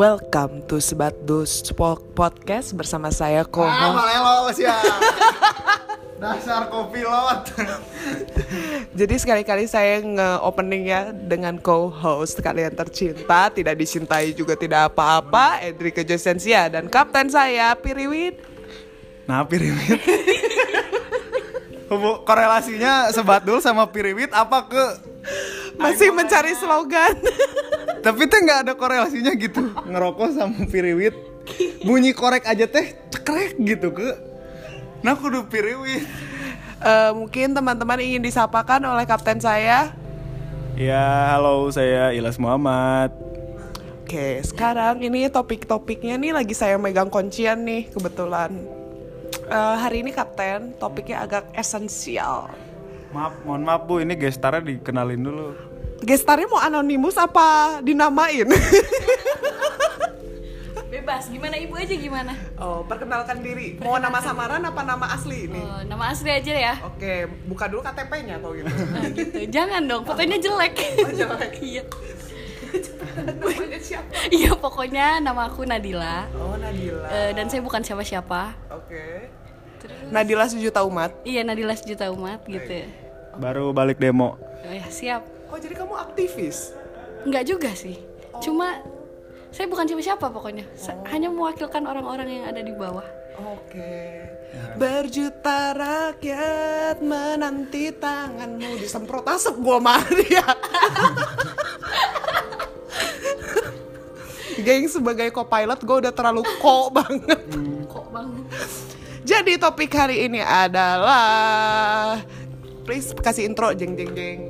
Welcome to Sebat Dus Podcast bersama saya Koho. Ah, malelo ya. Dasar kopilot. Jadi sekali-kali saya nge-opening ya dengan co-host kalian tercinta, tidak dicintai juga tidak apa-apa, Edrika Josensia dan kapten saya Piriwin. Nah, piriwit. Hubu- korelasinya sebat dulu sama piriwit apa ke Masih mencari slogan. Tapi teh nggak ada korelasinya gitu ngerokok sama piriwit bunyi korek aja teh cekrek gitu ke nah kudu piriwit Eh, mungkin teman-teman ingin disapakan oleh kapten saya. ya halo saya Ilas Muhammad Oke, sekarang ini topik-topiknya nih lagi saya megang kuncian nih kebetulan. Eh, hari ini kapten, topiknya agak esensial. maaf mohon maaf bu ini gestarnya dikenalin dulu Gestarnya mau anonimus apa dinamain? Bebas, gimana ibu aja gimana? oh, perkenalkan diri. Mau nama samaran apa nama asli ini? Oh, nama asli aja ya. Oke, buka dulu KTP-nya atau gitu. Nah, gitu. Jangan dong, fotonya jelek. Oh, jelek. Iya. Iya, pokoknya nama aku Nadila. Oh, Nadila. Eh, dan saya bukan siapa-siapa. Oke. Nadila sejuta umat. Iya, Nadila sejuta umat gitu. baru balik demo Oh ya, siap. Oh, jadi kamu aktivis? Enggak juga sih. Cuma saya bukan siapa-siapa pokoknya. Sa- Hanya mewakilkan orang-orang yang ada di bawah. Oke. Berjuta rakyat menanti tanganmu disemprot asap gua mah dia. Geng sebagai co-pilot gue udah terlalu ko banget. Kok banget. Jadi topik hari ini adalah please kasih intro jeng jeng jeng.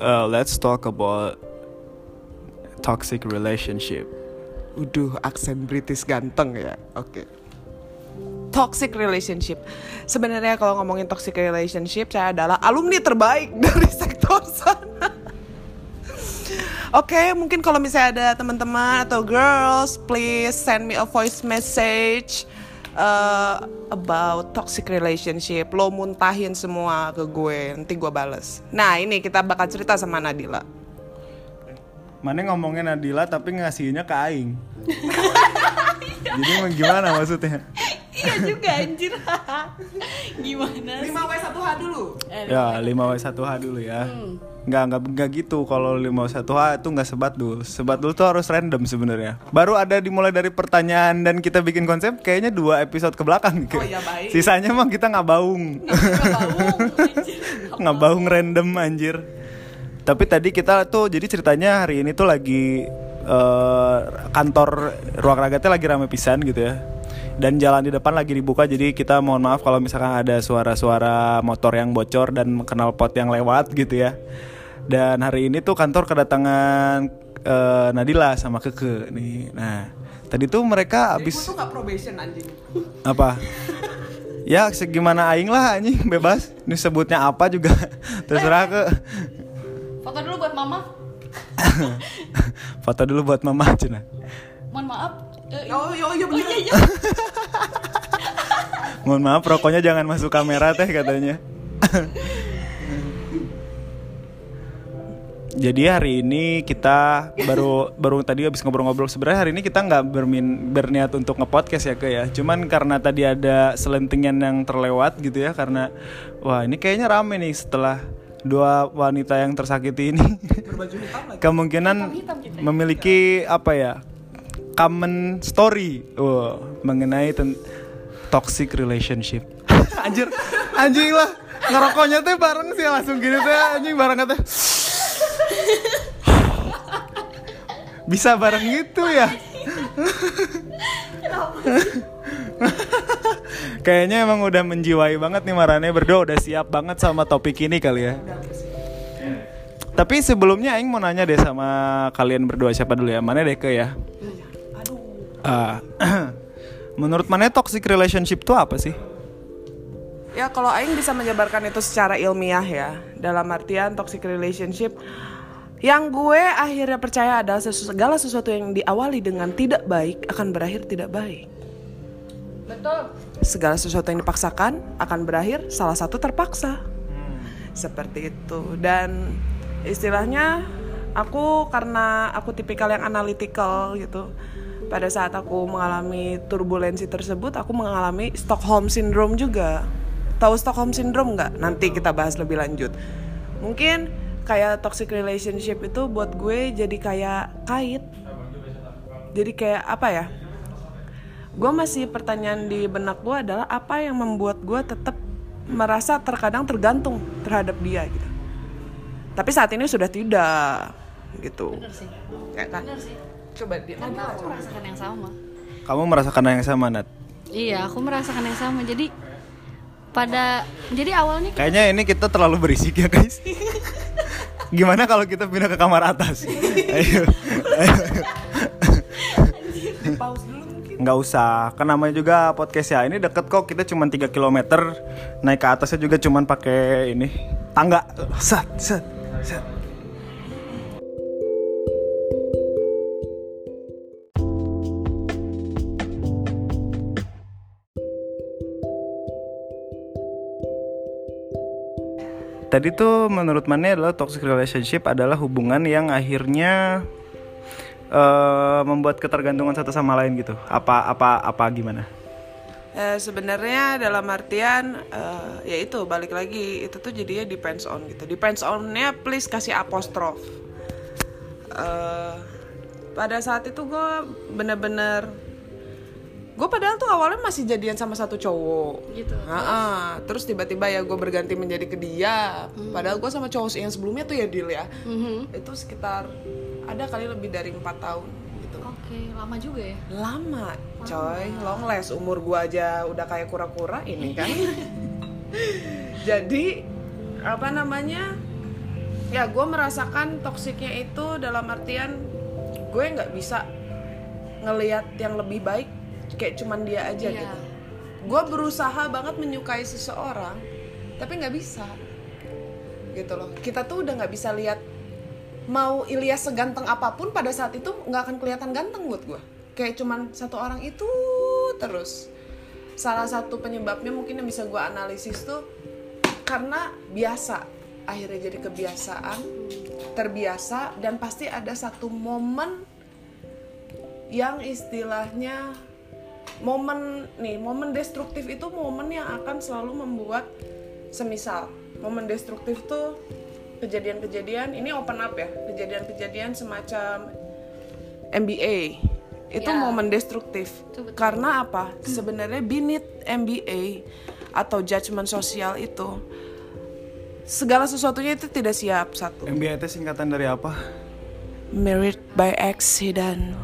Uh, let's talk about toxic relationship. Uduh, aksen British ganteng ya. Oke. Toxic relationship. Sebenarnya kalau ngomongin toxic relationship, saya adalah alumni terbaik dari sektor sana. Oke, mungkin kalau misalnya ada teman-teman atau girls, please send me a voice message uh, about toxic relationship. Lo muntahin semua ke gue, nanti gue bales. Nah, ini kita bakal cerita sama Nadila. Mana ngomongin Nadila tapi ngasihnya ke Aing. Jadi emang gimana maksudnya? Iya juga anjir. Gimana sih? 5W1H dulu. Eh, Ya 5W1H dulu ya. Nggak, nggak, nggak gitu kalau 5W1H itu nggak sebat dulu. Sebat dulu tuh harus random sebenarnya. Baru ada dimulai dari pertanyaan dan kita bikin konsep kayaknya dua episode ke belakang. Oh, iya, baik. Sisanya mah kita nggak baung. Nggak baung, anjir. nggak baung random anjir. Tapi tadi kita tuh jadi ceritanya hari ini tuh lagi eh, kantor ruang ragatnya lagi rame pisan gitu ya. Dan jalan di depan lagi dibuka jadi kita mohon maaf kalau misalkan ada suara-suara motor yang bocor dan kenal pot yang lewat gitu ya. Dan hari ini tuh kantor kedatangan eh, Nadila sama Keke nih. Nah, tadi tuh mereka abis tuh gak probation anjing. apa ya segimana aing lah anjing bebas ini sebutnya apa juga terserah ke Foto dulu buat mama. foto dulu buat mama cina Mohon maaf. Eh, Oh, iya, iya Oh bener. iya iya. mohon maaf rokoknya jangan masuk kamera teh katanya jadi hari ini kita baru baru tadi habis ngobrol-ngobrol sebenarnya hari ini kita nggak bermin berniat untuk ngepodcast ya ke ya cuman karena tadi ada selentingan yang terlewat gitu ya karena wah ini kayaknya rame nih setelah dua wanita yang tersakiti ini Berbaju hitam kemungkinan Hitam-hitam kita. memiliki apa ya common story Wah, mengenai ten- toxic relationship anjir anjing lah ngerokoknya teh bareng sih langsung gini teh anjing bareng teh bisa bareng gitu ya Kayaknya emang udah menjiwai banget nih Marane berdua udah siap banget sama topik ini kali ya. Tapi sebelumnya Aing mau nanya deh sama kalian berdua siapa dulu ya? Mana deh ke ya? Ah, menurut mana toxic relationship itu apa sih? Ya kalau Aing bisa menjabarkan itu secara ilmiah ya. Dalam artian toxic relationship Yang gue akhirnya percaya adalah sesu- segala sesuatu yang diawali dengan tidak baik Akan berakhir tidak baik. Betul. Segala sesuatu yang dipaksakan akan berakhir salah satu terpaksa. Seperti itu. Dan istilahnya aku karena aku tipikal yang analytical gitu pada saat aku mengalami turbulensi tersebut aku mengalami Stockholm syndrome juga. Tahu Stockholm syndrome nggak? Nanti kita bahas lebih lanjut. Mungkin kayak toxic relationship itu buat gue jadi kayak kait. Jadi kayak apa ya? Gue masih pertanyaan di benak gue adalah apa yang membuat gue tetap merasa terkadang tergantung terhadap dia gitu. Tapi saat ini sudah tidak gitu. Bener sih. ya kan? Bener sih. Coba dia Karena aku merasakan yang sama. Kamu merasakan yang sama, Nat? Iya, aku merasakan yang sama. Jadi pada jadi awalnya Kayaknya ini kita terlalu berisik ya, guys. Gimana kalau kita pindah ke kamar atas? Ayo. ayo. pause dulu mungkin Nggak usah, kan namanya juga podcast ya. Ini deket kok, kita cuma 3 km. Naik ke atasnya juga cuma pakai ini tangga. Set, set, set. Tadi tuh menurut Mane adalah toxic relationship adalah hubungan yang akhirnya eh, membuat ketergantungan satu sama lain gitu. Apa apa apa gimana? Eh, sebenarnya dalam artian eh, ya itu balik lagi itu tuh jadinya depends on gitu depends onnya please kasih apostrof Eh, pada saat itu gue bener-bener gue padahal tuh awalnya masih jadian sama satu cowok gitu. Ha-ha. terus tiba-tiba ya gue berganti menjadi ke dia padahal gue sama cowok yang sebelumnya tuh ya deal ya Mhm. itu sekitar ada kali lebih dari empat tahun gitu Oke, lama juga ya. lama coy long last umur gua aja udah kayak kura-kura ini kan jadi apa namanya ya gue merasakan toksiknya itu dalam artian gue nggak bisa ngelihat yang lebih baik kayak cuman dia aja Iya. gitu. Gue berusaha banget menyukai seseorang tapi nggak bisa. Gitu loh. Kita tuh udah nggak bisa lihat mau Ilyas seganteng apa pun pada saat itu nggak akan kelihatan ganteng buat gue kayak cuman satu orang itu terus. Salah satu penyebabnya mungkin yang bisa gue analisis tuh karena biasa akhirnya jadi kebiasaan terbiasa dan pasti ada satu momen yang istilahnya momen nih momen destruktif itu momen yang akan selalu membuat semisal momen destruktif tuh kejadian-kejadian ini open up ya kejadian-kejadian semacam MBA itu Ya. momen destruktif Itu betul. karena apa sebenarnya beneath MBA atau judgement sosial itu segala sesuatunya itu tidak siap satu MBA itu singkatan dari apa? married by accident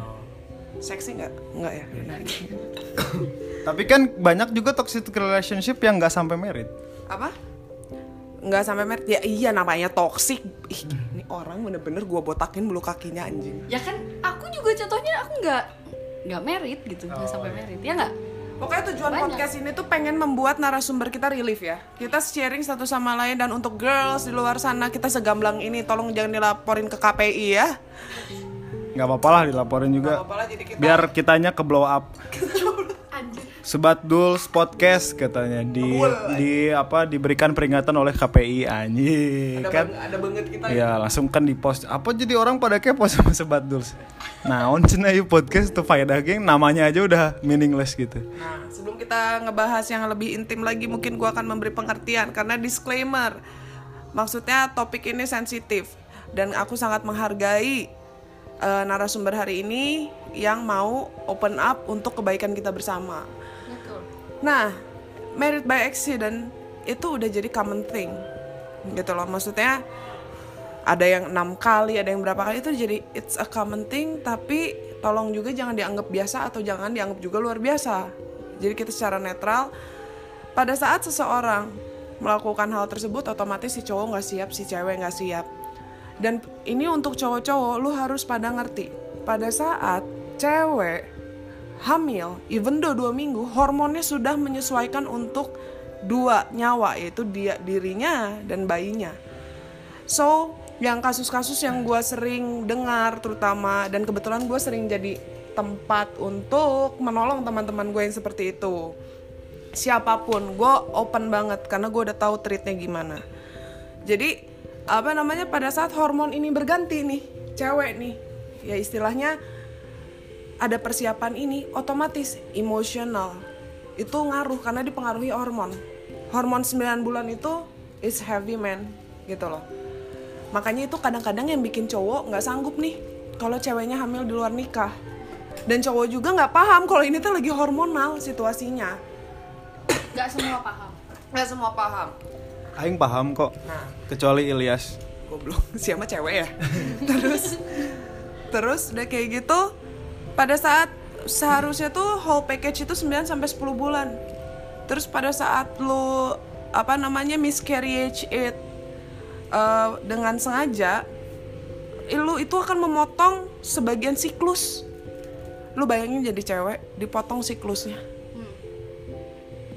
seksi nggak nggak ya Tapi kan banyak juga toxic relationship yang nggak sampai merit. apa nggak sampai married ya iya namanya toxic Ih, ini orang bener-bener gua botakin bulu kakinya anjing Ya kan aku juga contohnya aku nggak nggak merit gitu, nggak sampai merit. Ya nggak? Pokoknya tujuan Banyak. podcast ini tuh pengen membuat narasumber kita relief ya. Kita sharing satu sama lain dan untuk girls di luar sana kita segamblang ini tolong jangan dilaporin ke KPI ya. Nggak apa-apa lah dilaporin juga. Apalah jadi kita Biar kitanya ke blow up. Anjir. Sebat Duls podcast katanya di di apa diberikan peringatan oleh KPI anjing ada, kan. bang- ada banget kita. Ya langsung kan di post Apa jadi orang pada kepo sama Sebat Duls Nah on cenah ieu podcast tuh faedah geng Namanya aja udah meaningless gitu Nah, sebelum kita ngebahas yang lebih intim lagi mungkin gua akan memberi pengertian karena disclaimer. Maksudnya topik ini sensitif dan aku sangat menghargai eh, narasumber hari ini yang mau open up untuk kebaikan kita bersama. Betul. Nah, married by accident itu udah jadi common thing, gitu loh. Maksudnya ada yang enam kali, ada yang berapa kali itu jadi it's a common thing. Tapi tolong juga jangan dianggap biasa atau jangan dianggap juga luar biasa. Jadi kita secara netral. Pada saat seseorang melakukan hal tersebut, otomatis si cowok nggak siap, si cewek nggak siap. Dan ini untuk cowok-cowok, lu harus pada ngerti. Pada saat cewek hamil, even though dua minggu, hormonnya sudah menyesuaikan untuk dua nyawa, yaitu dia dirinya dan bayinya. So, yang kasus-kasus yang gue sering dengar terutama, dan kebetulan gue sering jadi tempat untuk menolong teman-teman gue yang seperti itu. Siapa pun, gue open banget karena gue udah tahu treatnya gimana. Jadi apa namanya pada saat hormon ini berganti nih cewek nih ya istilahnya ada persiapan ini otomatis emosional itu ngaruh karena dipengaruhi hormon. Hormon 9 bulan itu is heavy man gitu loh. Makanya itu kadang-kadang yang bikin cowok nggak sanggup nih kalau ceweknya hamil di luar nikah. Dan cowok juga nggak paham kalau ini tuh lagi hormonal situasinya. Nggak semua paham. Nggak semua paham Aing paham kok. nah. Kecuali Ilyas. goblok. Siapa cewek ya? Terus terus udah kayak gitu pada saat seharusnya tuh whole package itu 9 sampai 10 bulan. Terus pada saat lu apa namanya miscarriage it eh, dengan sengaja lu itu akan memotong sebagian siklus. Lu bayangin jadi cewek dipotong siklusnya.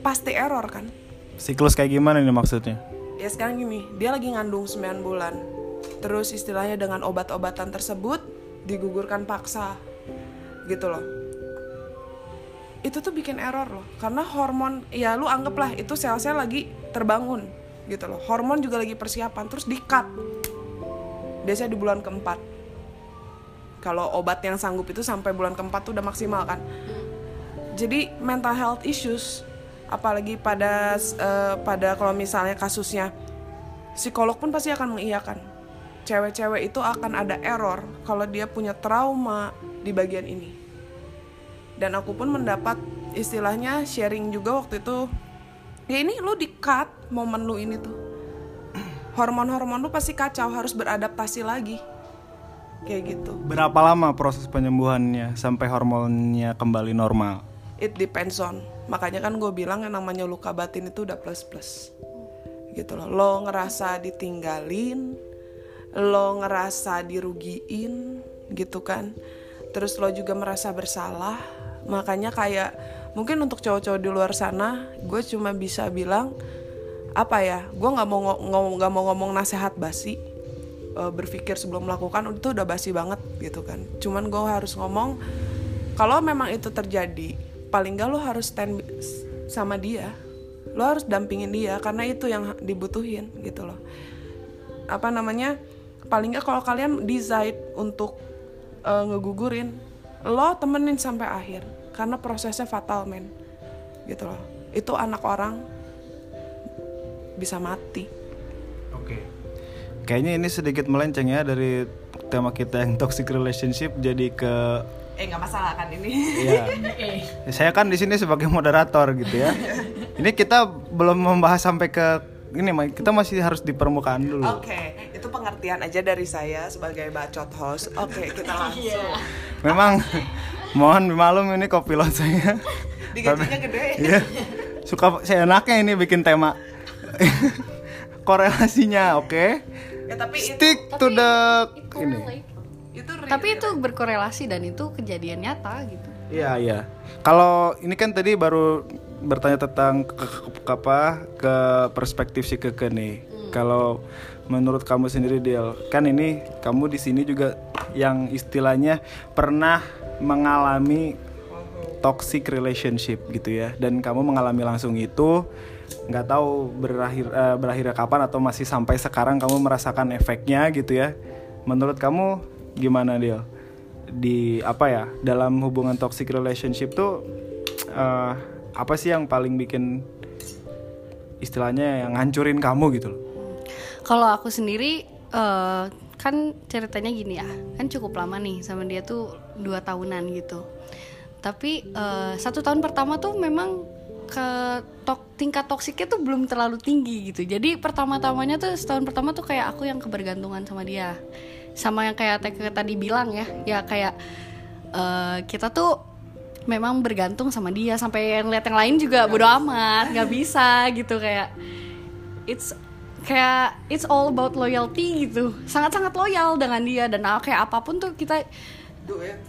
Pasti error kan Siklus kayak gimana nih maksudnya? ya sekarang gini dia lagi ngandung 9 bulan. Terus istilahnya dengan obat-obatan tersebut digugurkan paksa. Gitu loh. Itu tuh bikin error loh. Karena hormon ya lu anggaplah itu sel-sel lagi terbangun. Gitu loh. Hormon juga lagi persiapan terus di cut biasanya di bulan keempat. Kalau obat yang sanggup itu sampai bulan keempat tuh udah maksimal kan. Jadi mental health issues apalagi pada eh, pada kalau misalnya kasusnya psikolog pun pasti akan mengiyakan. Cewek-cewek itu akan ada error kalau dia punya trauma di bagian ini. Dan aku pun mendapat istilahnya sharing juga waktu itu ya ini lu di cut momen lu ini tuh. Hormon-hormon lu pasti kacau harus beradaptasi lagi. Kayak gitu. Berapa lama proses penyembuhannya sampai hormonnya kembali normal? it depends on makanya kan gue bilang yang namanya luka batin itu udah plus plus gitu loh. Lo ngerasa ditinggalin lo ngerasa dirugiin gitu kan. Terus lo juga merasa bersalah. Makanya kayak mungkin untuk cowok-cowok di luar sana gue cuma bisa bilang apa ya gue nggak mau ngo- ngomong nggak mau ngomong nasehat basi. Eh, berpikir sebelum melakukan itu udah basi banget gitu kan. Cuman gue harus ngomong kalau memang itu terjadi paling gak lo harus stand sama dia. Lo harus dampingin dia karena itu yang dibutuhin gitu loh. Apa namanya? Paling gak kalau kalian decide untuk eh, ngegugurin lo temenin sampai akhir karena prosesnya fatal men. Gitu loh. Itu anak orang bisa mati. Oke. Kayaknya ini sedikit melenceng ya dari tema kita yang toxic relationship jadi ke eh nggak masalah kan ini Iya. Saya kan di sini sebagai moderator gitu ya. Ini kita belum membahas sampai ke ini kita masih harus di permukaan dulu. Oke, itu pengertian aja dari saya sebagai bacot host. Oke, kita langsung. Memang mohon dimaklum ini kopilot saya. Digajinya gede. Iya. Suka saya enaknya ini bikin tema. Korelasinya, oke? Ya tapi itu Stick to the Itu ini. Itu real. tapi itu berkorelasi dan itu kejadian nyata gitu Iya iya. Kalau ini kan tadi baru bertanya tentang ke, ke- ke apa ke perspektif si keke nih. Kalau menurut kamu sendiri Del, kan ini kamu di sini juga yang istilahnya pernah mengalami toxic relationship gitu ya, dan kamu mengalami langsung itu nggak tahu berakhir eh, berakhirnya kapan atau masih sampai sekarang kamu merasakan efeknya gitu ya. Menurut kamu gimana Del? di apa ya dalam hubungan toxic relationship tuh eh, apa sih yang paling bikin istilahnya yang ngancurin kamu gitu loh Kalau aku sendiri eh, kan ceritanya gini ya, kan cukup lama nih sama dia tuh dua tahunan gitu. Tapi eh, satu tahun pertama tuh memang ke tok, tingkat toksiknya tuh belum terlalu tinggi gitu. Jadi pertama-tamanya tuh setahun pertama tuh kayak aku yang kebergantungan sama dia, sama yang kayak Teke tadi bilang ya, ya kayak eh, kita tuh memang bergantung sama dia. Sampai yang lihat yang lain juga bodo amat, nggak bisa gitu kayak it's kayak it's all about loyalty gitu. Sangat-sangat loyal dengan dia dan ah, kayak apa pun tuh kita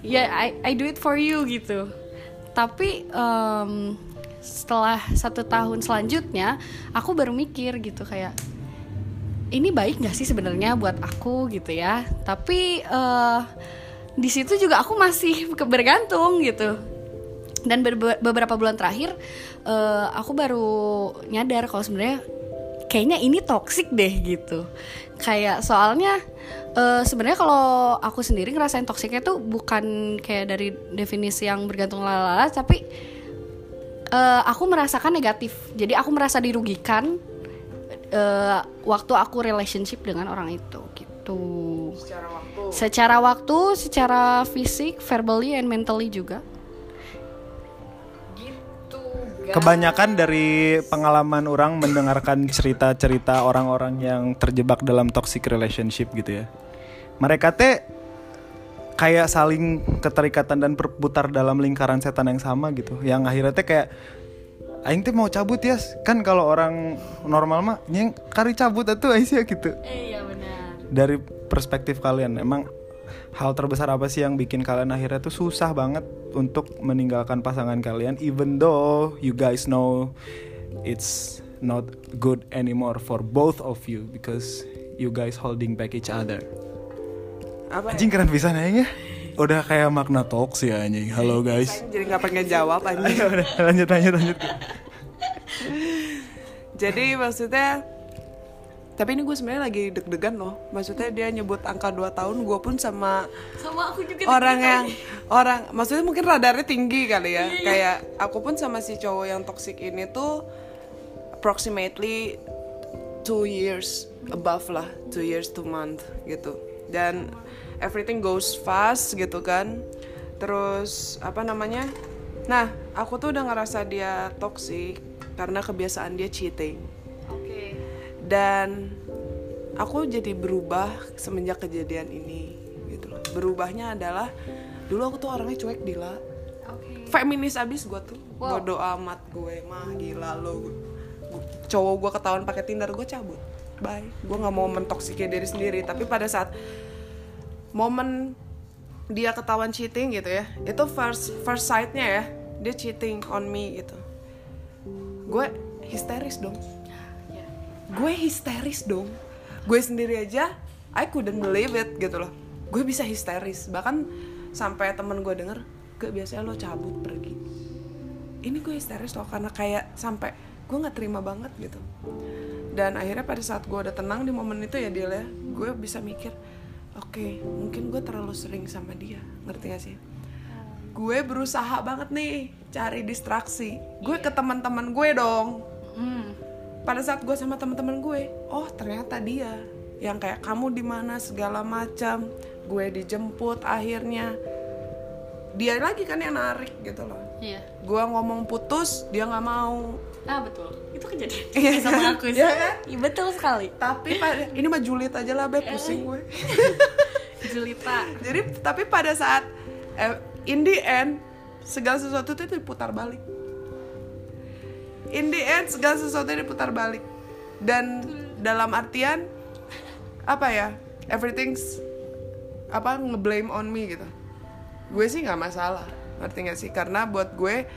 ya I, I do it for you gitu. Tapi em, setelah satu tahun selanjutnya aku baru mikir gitu kayak ini baik nggak sih sebenarnya buat aku gitu ya? Tapi eh, di situ juga aku masih bergantung gitu. Dan beberapa bulan terakhir eh, aku baru nyadar kalau sebenarnya kayaknya ini toxic deh gitu. Kayak soalnya eh, sebenarnya kalau aku sendiri ngerasain toksiknya tuh bukan kayak dari definisi yang bergantung lalala tapi eh, aku merasakan negatif. Jadi aku merasa dirugikan eh, waktu aku relationship dengan orang itu gitu secara waktu secara waktu secara fisik verbally and mentally juga gitu Kebanyakan dari pengalaman orang mendengarkan cerita-cerita orang-orang yang terjebak dalam toxic relationship gitu ya. Mereka teh kayak saling keterikatan dan berputar dalam lingkaran setan yang sama gitu. Yang akhirnya teh kayak Aing teh mau cabut ya kan kalau orang normal mah nyeng kari cabut atuh Aisyah gitu. iya benar Dari perspektif kalian emang hal terbesar apa sih yang bikin kalian akhirnya tuh susah banget untuk meninggalkan pasangan kalian even though you guys know it's not good anymore for both of you because you guys holding back each other. apa ya? Anjing keren bisa ya. Udah kayak makna talks ya anjing. Halo guys. Saya jadi nggak pengen jawab udah lanjut lanjut lanjut. jadi maksudnya tapi ini gue sebenarnya lagi deg-degan loh. Maksudnya dia nyebut angka 2 tahun gue pun sama sama aku juga orang yang orang maksudnya mungkin radarnya tinggi kali ya. Kayak aku pun sama si cowok yang toxic ini tuh approximately two years above lah two years two month gitu dan everything goes fast gitu kan. Terus apa namanya? Nah aku tuh udah ngerasa dia toxic karena kebiasaan dia cheating. Oke. Dan aku jadi berubah semenjak kejadian ini gitu loh. Berubahnya adalah dulu aku tuh orangnya cuek dila. Oke. Feminis abis gue tuh. Wow. bodo amat gue mah gila lo. Cowok gue ketahuan pakai tinder gue cabut bye. Gue nggak mau mentoksikin diri sendiri tapi pada saat momen dia ketahuan cheating gitu ya itu first first sight-nya ya dia cheating on me gitu. Gue histeris dong. Gue histeris dong. Gue sendiri aja I couldn't believe it gitu loh. Gue bisa histeris. Bahkan sampai temen gue denger gak biasanya lo cabut pergi. Ini gue histeris loh karena kayak sampai gue nggak terima banget gitu dan akhirnya pada saat gue udah tenang di momen itu ya dia ya gue bisa mikir oke mungkin gue terlalu sering sama dia. Ngerti gak sih? Gue berusaha banget nih cari distraksi. Gue ke teman-teman gue dong. Hmm. pada saat gue sama teman-teman gue oh ternyata dia yang kayak kamu di mana segala macam. Gue dijemput akhirnya. Dia lagi kan yang narik gitu loh. Iya. Gue ngomong putus dia nggak mau ah betul. Itu kejadian Iya sama kan? aku sih. Iya kan? Iya, betul sekali. Tapi pada ini mah julid aja lah beb. Pusing gue. Julita jadi tapi pada saat eh, in the end segala sesuatu itu diputar balik. In the end segala sesuatu itu diputar balik. Dan dalam artian apa ya everything's apa ngeblame on me gitu. Gue sih nggak masalah ngerti gak sih? Karena buat gue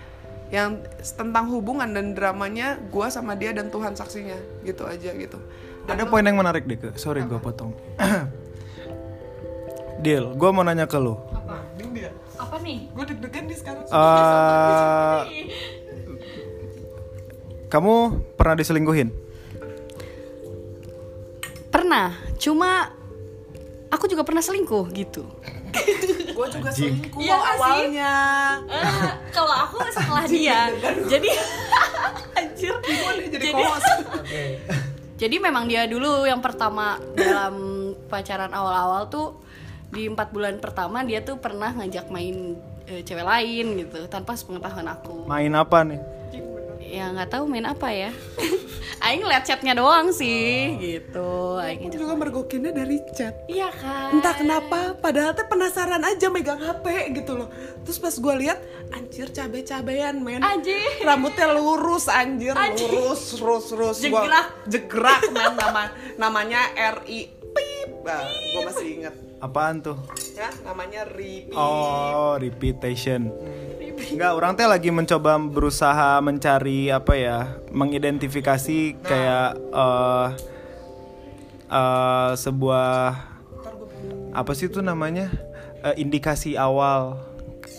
yang tentang hubungan dan dramanya gue sama dia dan Tuhan saksinya. Gitu aja gitu. Ada poin yang menarik deh ke. Sorry gue potong. Deal, gue mau nanya ke lu. apa? Apa nih? Gue deg-degan nih sekarang. Eh, kamu pernah diselingkuhin? pernah cuma aku juga pernah selingkuh gitu gue juga selingkuh sih? awalnya. Eh, kalau aku setelah dia. jadi anjir. Jadi jadi jadi memang dia dulu yang pertama dalam pacaran awal-awal tuh di empat bulan pertama dia tuh pernah ngajak main eh, cewek lain gitu tanpa sepengetahuan aku. Main apa nih? Ya nggak tahu main apa ya. Aing ngeliat chatnya doang sih gitu. Aing Aku ngajak- juga mergokinnya dari chat. Iya kan. Entah kenapa padahal teh penasaran aja megang HP gitu loh. Terus pas gue lihat anjir cabe-cabean men. Anjir. rambutnya lurus anjir, Anjir. lurus lurus lurus. Gua- Jegrak. jegrak men. Nama namanya RI pip nah, gue masih inget Apaan tuh? ya namanya Ripi Oh, repetition. Enggak, orang teh lagi mencoba berusaha mencari apa ya, mengidentifikasi kayak eh eh, sebuah apa sih itu namanya? Eh, indikasi awal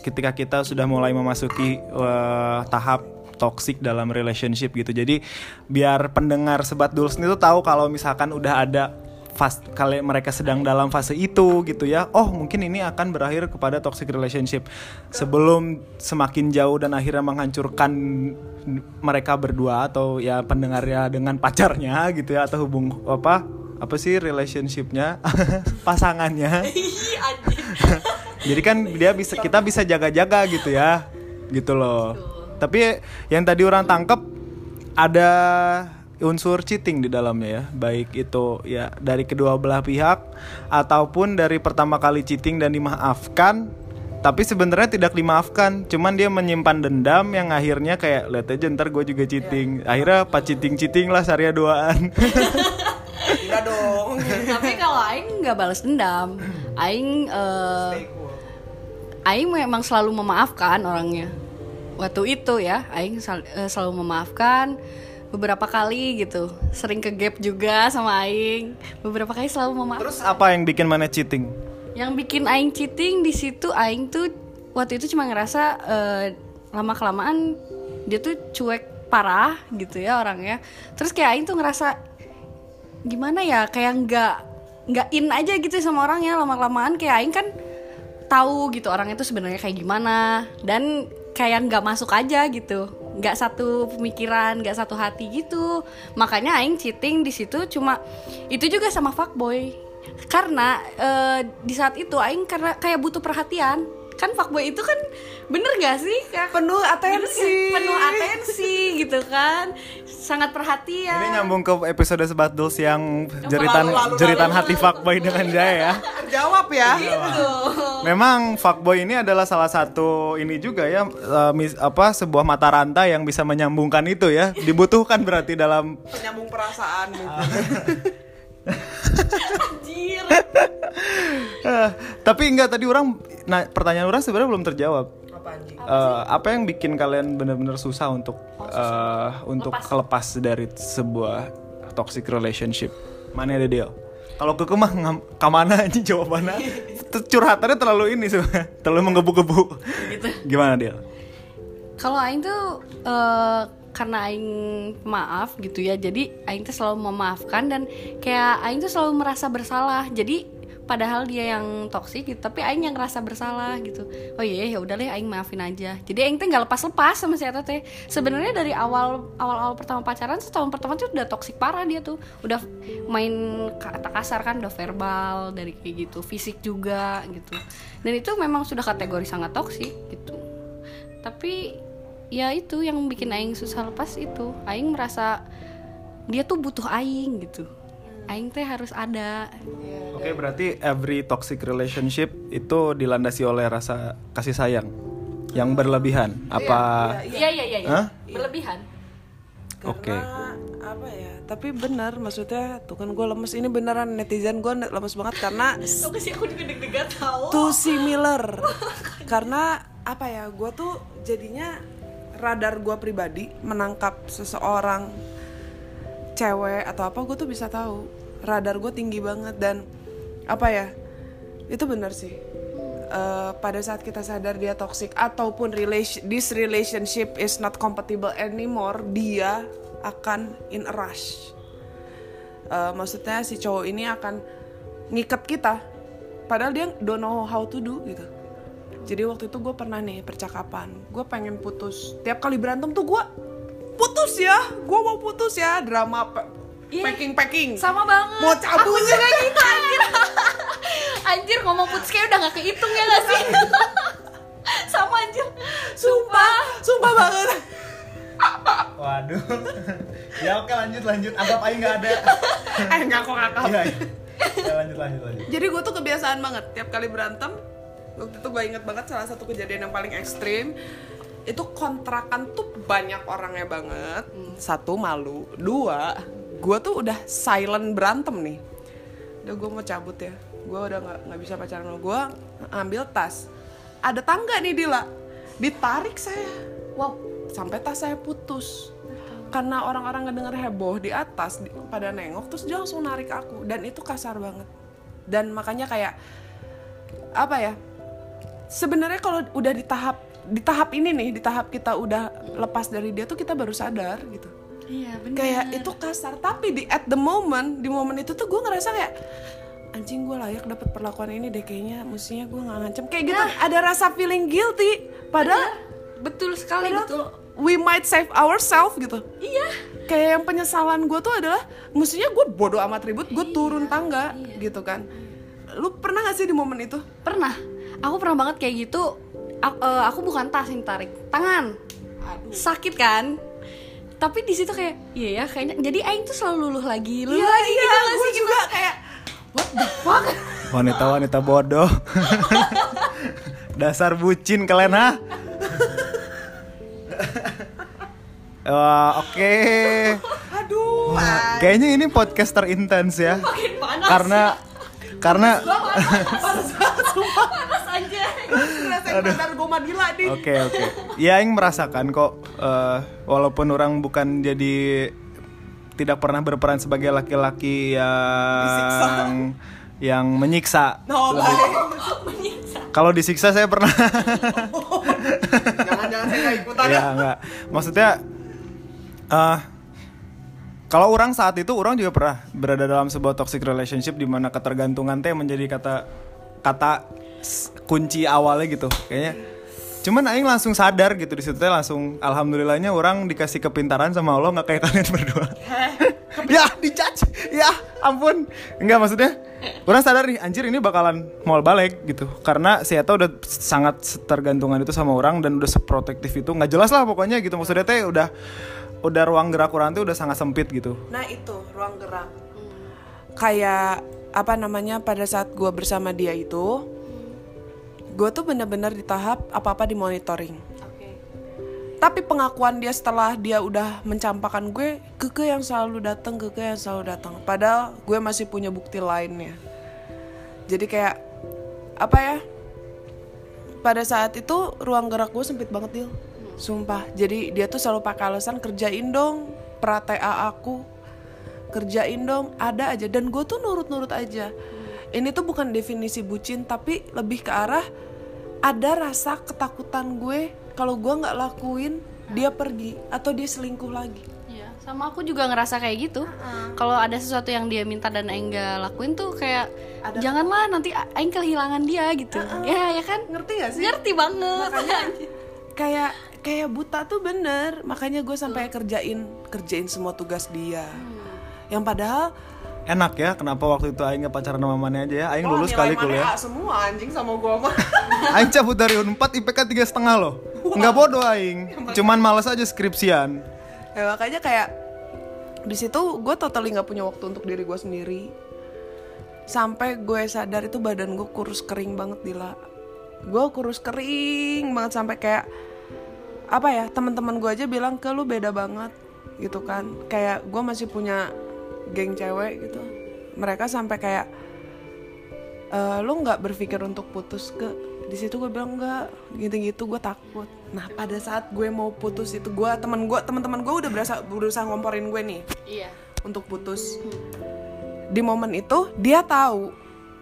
ketika kita sudah mulai memasuki eh, tahap toxic dalam relationship gitu. Jadi biar pendengar sebat dulus itu tahu kalau misalkan udah ada fast kali mereka sedang dalam fase itu gitu ya. Oh, mungkin ini akan berakhir kepada toxic relationship. Sebelum semakin jauh dan akhirnya menghancurkan mereka berdua atau ya pendengarnya dengan pacarnya gitu ya atau hubung apa apa sih relationshipnya pasangannya jadi kan dia bisa kita bisa jaga-jaga gitu ya gitu loh tapi yang tadi orang tangkep ada unsur cheating di dalamnya ya. Baik itu ya dari kedua belah pihak ataupun dari pertama kali cheating dan dimaafkan. Tapi sebenarnya tidak dimaafkan cuman dia menyimpan dendam yang akhirnya kayak lihat aja ntar gue juga cheating. Akhirnya pas cheating cheating lah Sarya duaan. Enggak dong. tapi kalau Aing nggak balas dendam Aing eh, Aing memang selalu memaafkan orangnya. Waktu itu ya Aing sel- eh, selalu memaafkan beberapa kali gitu. Sering ke gap juga sama Aing. Beberapa kali selalu memaafkan. Terus apa yang bikin mana cheating? Yang bikin Aing cheating di situ Aing tuh waktu itu cuma ngerasa eh, lama kelamaan dia tuh cuek parah gitu ya orangnya. Terus kayak Aing tuh ngerasa gimana ya kayak nggak nggak in aja gitu sama orangnya lama kelamaan kayak Aing kan tahu gitu orangnya tuh sebenarnya kayak gimana. Dan kayak nggak masuk aja gitu nggak satu pemikiran nggak satu hati gitu. Makanya Aing cheating di situ cuma itu juga sama fuckboy. Karena eh, di saat itu Aing karena kayak butuh perhatian kan fuckboy itu kan bener gak sih Kak? Penuh atensi. penuh atensi gitu kan sangat perhatian ini nyambung ke episode sebat dulus yang jeritan lalu, lalu, jeritan lalu. hati fuckboy dengan Jaya ya Terjawab ya. gitu Memang fuckboy ini adalah salah satu ini juga ya eh, mis- apa sebuah mata rantai yang bisa menyambungkan itu ya. Dibutuhkan berarti dalam Penyambung perasaan mungkin. anjir Eh, tapi enggak tadi orang nah pertanyaan orang sebenarnya belum terjawab. Apa? Eh, apa yang bikin kalian benar-benar susah untuk eh, untuk lepas dari sebuah toxic relationship? Mana ada dia? Kalau ke mah ke mana aja jawabannya? Curhatannya terlalu ini sebenarnya, terlalu menggebu-gebu. gitu Gimana dia? kalau Aing tuh eh, karena Aing maaf gitu ya jadi Aing tuh selalu memaafkan dan kayak Aing tuh selalu merasa bersalah jadi padahal dia yang toksik gitu tapi Aing yang ngerasa bersalah gitu. Oh iya ya udah deh Aing maafin aja. Jadi Aing tuh nggak lepas lepas sama si Eta teh. Sebenarnya dari awal awal awal pertama pacaran setahun pertama tuh udah toksik parah dia tuh. Udah main kata kasar kan udah verbal dari kayak gitu fisik juga gitu. Dan itu memang sudah kategori sangat toksik gitu. Tapi ya itu yang bikin aing susah lepas itu. Aing merasa dia tuh butuh aing gitu aing teh harus ada Oke, berarti every toxic relationship itu dilandasi oleh rasa kasih sayang yang berlebihan. Apa? iya iya iya iya. Hah? berlebihan Oke. Karena apa ya? Tapi benar maksudnya tuh kan gue lemes ini beneran netizen gue lemes banget karena Tuh sih aku juga deg-degan tau too similar. karena apa ya? Gue tuh jadinya radar gue pribadi menangkap seseorang cewek atau apa gue tuh bisa tahu radar gue tinggi banget dan apa ya itu benar sih. Eh, pada saat kita sadar dia toxic ataupun relation this relationship is not compatible anymore dia akan in a rush. Eh, maksudnya si cowok ini akan ngikat kita padahal dia don't know how to do gitu. Jadi waktu itu gue pernah nih percakapan gue pengen putus. Tiap kali berantem tuh gue putus ya gue mau putus ya drama Iya. packing packing sama banget mau cabut aku juga gitu anjir anjir ngomong putus kayak udah gak kehitung ya gak sih sama anjir sumpah sumpah banget Waduh. ya oke lanjut lanjut. Anggap aja nggak ada. eh nggak kok kakak Iya. iya. Ya, lanjut lanjut lanjut. jadi gue tuh kebiasaan banget tiap kali berantem waktu itu gue inget banget salah satu kejadian yang paling ekstrim itu kontrakan tuh banyak orangnya banget satu malu dua gue tuh udah silent berantem nih. Udah gue mau cabut ya. Gue udah nggak nggak bisa pacaran sama gue ambil tas. Ada tangga nih Dila. Ditarik saya. Wow. Sampai tas saya putus. Karena orang-orang ngedenger heboh di atas di- pada nengok terus dia langsung narik aku. Dan itu kasar banget. Dan makanya kayak apa ya sebenarnya kalau udah di tahap di tahap ini nih di tahap kita udah lepas dari dia tuh kita baru sadar gitu iya benar kayak itu kasar tapi di at the moment di momen itu tuh gue ngerasa kayak anjing gue layak dapat perlakuan ini deh kayaknya mestinya gue nggak ngancem. Kayak gitu ada rasa feeling guilty. Padahal betul sekali padahal betul. we might save ourselves gitu. Iya. Kayak yang penyesalan gue tuh adalah mestinya gue bodoh amat ribut gue turun tangga gitu kan. Lu pernah gak sih di momen itu? Pernah. Aku pernah banget kayak gitu. Aku, aku bukan tas yang tarik tangan. Aduh. Sakit kan tapi di situ kayak iya ya kayaknya jadi aing tuh selalu luluh lagi luluh iya lagi iya gitu gue sih? juga kayak what the fuck Wanita-wanita bodoh. Dasar bucin kalian ha? Wah, oke. aduh Wah, Kayaknya ini podcast terintens ya. makin panas Karena karena panas ngerasain bandar gue Madila nih Oke oke. Ya yang merasakan kok eh, walaupun orang bukan jadi tidak pernah berperan sebagai laki-laki Disiksa. yang yang menyiksa. no Kalau disiksa saya pernah. jangan-jangan saya gak ikutan ya enggak. Maksudnya eh kalau orang saat itu orang juga pernah berada dalam sebuah toxic relationship di mana ketergantungan teh menjadi kata kata kunci awalnya gitu. Kayaknya cuman aing langsung sadar gitu di situ langsung alhamdulillahnya orang dikasih kepintaran sama Allah nggak kayak kalian berdua. ya dijudge ya ampun enggak maksudnya orang sadar nih anjir ini bakalan mau balik gitu karena si Eta udah sangat tergantungan itu sama orang dan udah seprotektif itu nggak jelas lah pokoknya gitu maksudnya teh udah udah ruang gerak orang tuh udah sangat sempit gitu Nah itu ruang gerak. Kayak apa namanya pada saat gue bersama dia itu, gue tuh bener-bener di tahap apa-apa dimonitoring. Tapi pengakuan dia setelah dia udah mencampakkan gue, keke yang selalu datang, keke yang selalu datang. Padahal gue masih punya bukti lainnya. Jadi kayak apa ya? Pada saat itu ruang gerak gue sempit banget Dil. Sumpah. Jadi dia tuh selalu pakai alasan kerjain dong pra TA aku. Kerjain dong, ada aja dan gue tuh nurut-nurut aja. Ini tuh bukan definisi bucin tapi lebih ke arah ada rasa ketakutan gue kalau gue nggak lakuin dia pergi atau dia selingkuh lagi. Iya, sama aku juga ngerasa kayak gitu. Kalau ada sesuatu yang dia minta dan Aing gak lakuin tuh kayak janganlah nanti Aing kehilangan dia gitu. Ya, ya kan? Ngerti gak sih? Ngerti banget. kayak kayak buta tuh bener makanya gue sampai kerjain kerjain semua tugas dia yang padahal enak ya kenapa waktu itu aing nggak pacaran sama mana aja ya? Aing Wah, lulus kali kuliah A semua anjing sama gue mah. Aing cabut dari unpad IPK tiga setengah loh. Nggak bodoh aing. Cuman males aja skripsian. Ya makanya kayak di situ gue totally nggak punya waktu untuk diri gue sendiri. Sampai gue sadar itu badan gue kurus kering banget Dila gue kurus kering banget sampai kayak apa ya teman-teman gue aja bilang ke lu beda banget gitu kan. Kayak gue masih punya geng cewek gitu. Mereka sampai kayak "Eh, lu nggak berpikir untuk putus ke? Di situ gue bilang enggak gitu-gitu gue takut. Nah pada saat gue mau putus itu gue teman gue teman-teman gue udah berusaha berusaha ngomporin gue nih Iya. untuk putus. Di momen itu dia tahu.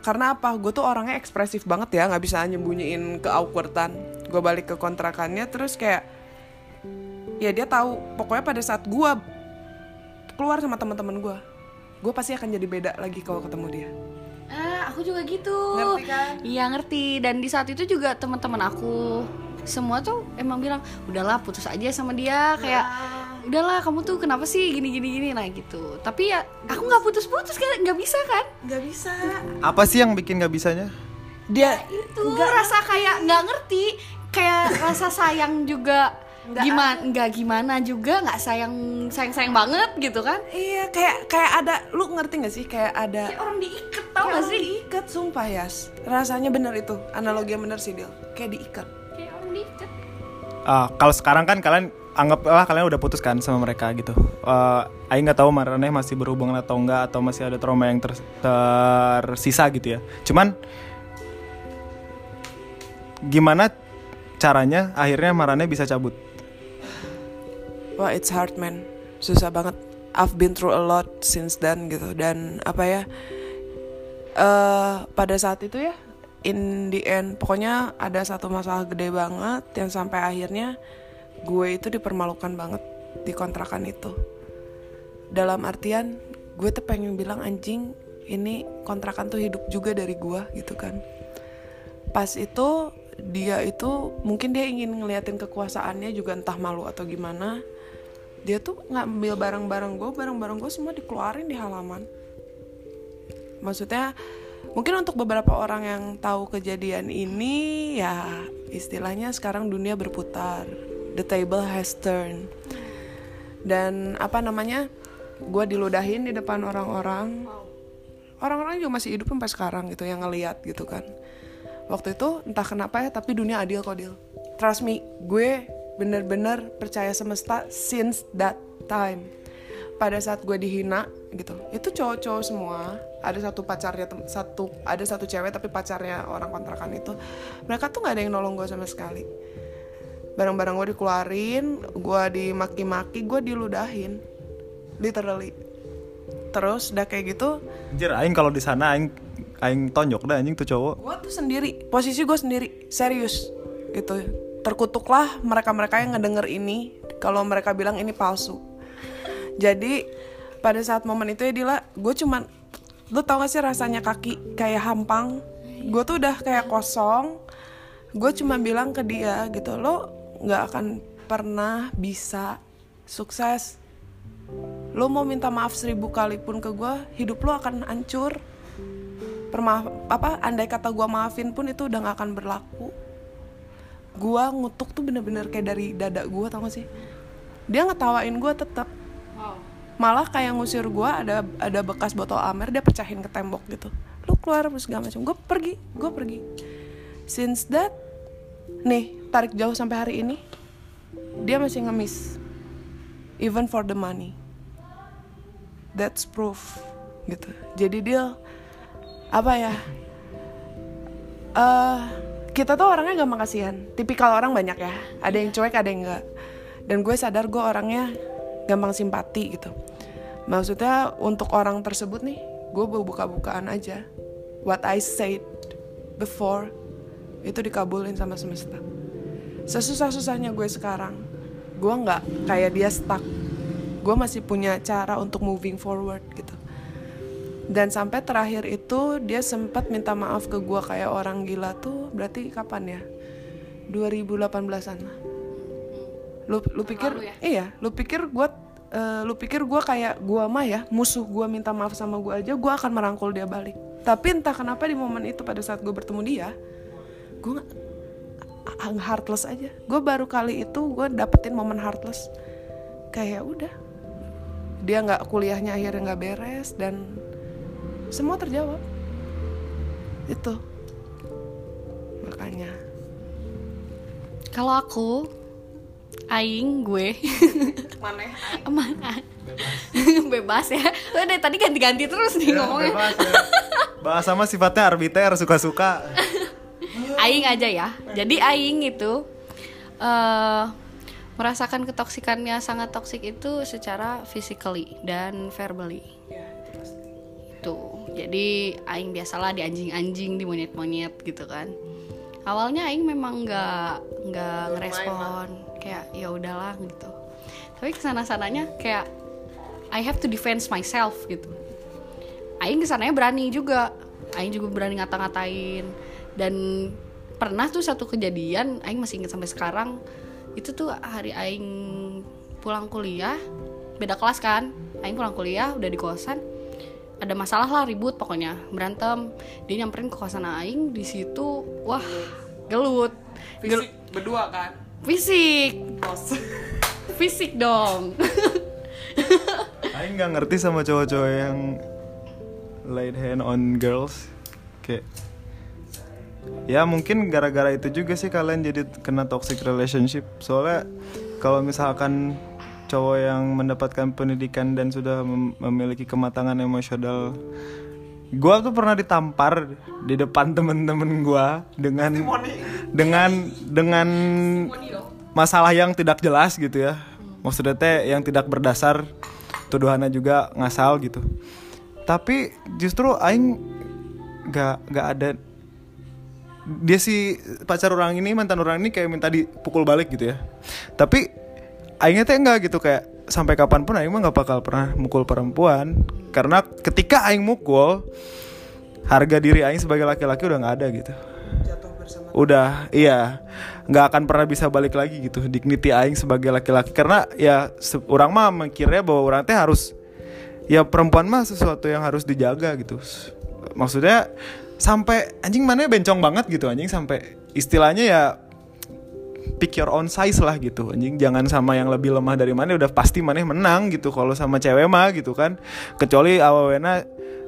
Karena apa? Gue tuh orangnya ekspresif banget ya nggak bisa nyembunyiin ke awkwardan gue balik ke kontrakannya terus kayak ya dia tahu. Pokoknya pada saat gue keluar sama teman-teman gue gue pasti akan jadi beda lagi kalau ketemu dia. Ah, aku juga gitu. Ngerti kan? Iya, ngerti. Dan di saat itu juga teman-teman aku semua tuh emang bilang, "Udahlah, putus aja sama dia." Kayak udahlah kamu tuh kenapa sih gini gini gini nah gitu. Tapi ya aku nggak putus-putus kan nggak bisa kan? Nggak bisa. Apa sih yang bikin nggak bisanya? Dia itu. rasa kayak nggak ngerti. Kayak rasa sayang juga gimana? nggak gimana juga nggak sayang sayang sayang banget gitu kan? Iya kayak kayak ada lu ngerti nggak sih? Kayak ada kayak orang diikat tau gak sih? diikat sumpah Yas. Rasanya bener itu. Analogi yang bener sih Dil. Kayak diikat. Kayak orang diikat. Ah, kalau sekarang kan kalian anggaplah kalian udah putus kan sama mereka gitu. Eh, Aing nggak tahu Maraneh masih berhubungan atau enggak atau masih ada trauma yang ter- tersisa gitu ya. Cuman gimana caranya akhirnya Maraneh bisa cabut? Wah it's hard man. Susah banget. I've been through a lot since then gitu. Dan apa ya eh pada saat itu ya in the end pokoknya ada satu masalah gede banget yang sampai akhirnya gue itu dipermalukan banget di kontrakan itu. Dalam artian gue tuh pengen bilang anjing ini kontrakan tuh hidup juga dari gue gitu kan. Pas itu dia itu mungkin dia ingin ngeliatin kekuasaannya juga entah malu atau gimana dia tuh ngambil barang-barang gue barang-barang gue semua dikeluarin di halaman. Maksudnya mungkin untuk beberapa orang yang tahu kejadian ini ya istilahnya sekarang dunia berputar. The table has turned. Dan apa namanya gue diludahin di depan orang-orang. Orang-orang juga masih hidup sampai sekarang gitu yang ngeliat gitu kan. Waktu itu entah kenapa ya tapi dunia adil kok deal trust me gue bener-bener percaya semesta since that time. Pada saat gue dihina gitu. Itu cowok-cowok semua. Ada satu pacarnya satu ada satu cewek tapi pacarnya orang kontrakan itu. Mereka tuh nggak ada yang nolong gue sama sekali. Barang-barang gue dikeluarin gue dimaki-maki gue diludahin. Literally. Terus udah kayak gitu. Anjir, aing kalau di sana aing aing tonjok dah anjing tuh cowok. gue tuh sendiri. Posisi gue sendiri. Serius. Gitu terkutuklah mereka-mereka yang ngedenger ini kalau mereka bilang ini palsu. Jadi pada saat momen itu ya Dila gue cuman lu tau gak sih rasanya kaki kayak hampang? Gue tuh udah kayak kosong. Gue cuma bilang ke dia gitu lo nggak akan pernah bisa sukses. Lo mau minta maaf seribu kali pun ke gue hidup lo akan hancur. Permaaf apa andai kata gue maafin pun itu udah gak akan berlaku gue ngutuk tuh bener-bener kayak dari dada gue tau gak sih? Dia ngetawain gue tetap malah kayak ngusir gue ada ada bekas botol amer dia pecahin ke tembok gitu. Lu keluar terus segala macam. Gue pergi gue pergi. Since that nih tarik jauh sampai hari ini dia masih ngemis. Even for the money. That's proof gitu. Jadi dia apa ya eh kita tuh orangnya gampang kasihan tipikal orang banyak ya. Ada yang cuek ada yang enggak dan gue sadar gue orangnya gampang simpati gitu. Maksudnya untuk orang tersebut nih gue buka-bukaan aja. What I said before itu dikabulin sama semesta. Sesusah-susahnya gue sekarang gue nggak kayak dia stuck. Gue masih punya cara untuk moving forward gitu dan sampai terakhir itu dia sempat minta maaf ke gue kayak orang gila tuh berarti kapan ya? 2018an lah lu lu pikir Lalu ya? iya lu pikir gue eh, lu pikir gue kayak gue mah ya musuh gue minta maaf sama gue aja gue akan merangkul dia balik. Tapi entah kenapa di momen itu pada saat gue bertemu dia gue heartless aja. Gue baru kali itu gue dapetin momen heartless. Kayak udah dia nggak kuliahnya akhirnya nggak beres dan semua terjawab. Itu. Makanya. Kalau aku aing gue. Mana mana bebas ya. Lo dari tadi ganti-ganti terus nih ngomongnya. bebas ya. Bahasa mah sifatnya arbiter suka-suka. aing aja ya. Jadi aing itu eh merasakan ketoksikannya sangat toksik itu secara physically dan verbally. Itu jadi aing biasalah di anjing-anjing di monyet-monyet gitu kan. Awalnya aing memang nggak nggak ngerespon. Kayak ya udahlah gitu. Tapi ke sana sananya kayak I have to defend myself gitu. Aing ke sananya berani juga. Aing juga berani ngata-ngatain. Dan pernah tuh satu kejadian Aing masih inget sampai sekarang itu tuh hari Aing pulang kuliah beda kelas kan. Aing pulang kuliah udah di kosan ada masalah lah ribut pokoknya. Berantem dia nyamperin ke kosan Aing di situ wah gelut. Gel- berdua kan? Fisik. Fisik dong. Aing nggak ngerti sama cowok-cowok yang laid hand on girls. Kayak ya mungkin gara-gara itu juga sih kalian jadi kena toxic relationship. Soalnya kalau misalkan cowok yang mendapatkan pendidikan dan sudah mem- memiliki kematangan emosional. Gua tuh pernah ditampar di depan temen-temen gua dengan dengan dengan masalah yang tidak jelas gitu ya. Maksudnya teh yang tidak berdasar tuduhannya juga ngasal gitu. Tapi justru aing gak gak ada. Dia si pacar orang ini mantan orang ini kayak minta dipukul balik gitu ya. Tapi aingnya teh enggak gitu kayak sampai kapan pun aing mah nggak bakal pernah mukul perempuan. Karena ketika aing mukul harga diri aing sebagai laki-laki udah nggak ada gitu. Udah iya. Nggak akan pernah bisa balik lagi gitu dignity aing sebagai laki-laki. Karena ya orang mah mikirnya bahwa orang teh harus ya perempuan mah sesuatu yang harus dijaga gitu. Maksudnya sampai anjing mana bencong banget gitu anjing. Sampai istilahnya ya pick your own size lah gitu. Anjing jangan sama yang lebih lemah dari mana udah pasti mana menang gitu kalau sama cewek mah gitu kan. Kecuali awalnya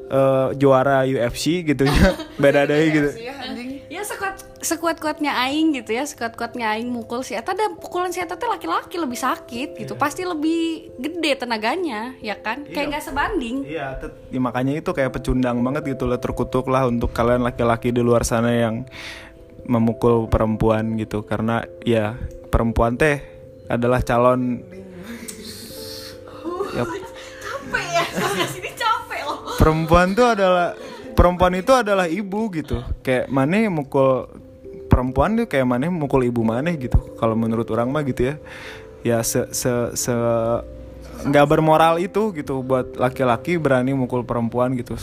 eh, juara UFC gitu ya. Beda deh gitu. Iya, anjing. Ya sekuat sekuat kuatnya aing gitu ya sekuat kuatnya aing mukul si eta dan pukulan si eta teh laki-laki lebih sakit gitu. Pasti lebih gede tenaganya ya kan? Kayak nggak sebanding. Iya, tet- ya, makanya itu kayak pecundang banget gitu lah terkutuk lah untuk kalian laki-laki di luar sana yang memukul perempuan gitu. Karena ya perempuan teh adalah calon. Ya, capek ya sini capek loh. Perempuan tuh adalah perempuan itu adalah ibu gitu. Kayak mana mukul perempuan tuh kayak mana mukul ibu mana gitu. Kalau menurut orang mah gitu ya. Ya se se se nggak bermoral itu gitu. Buat laki-laki berani mukul perempuan gitu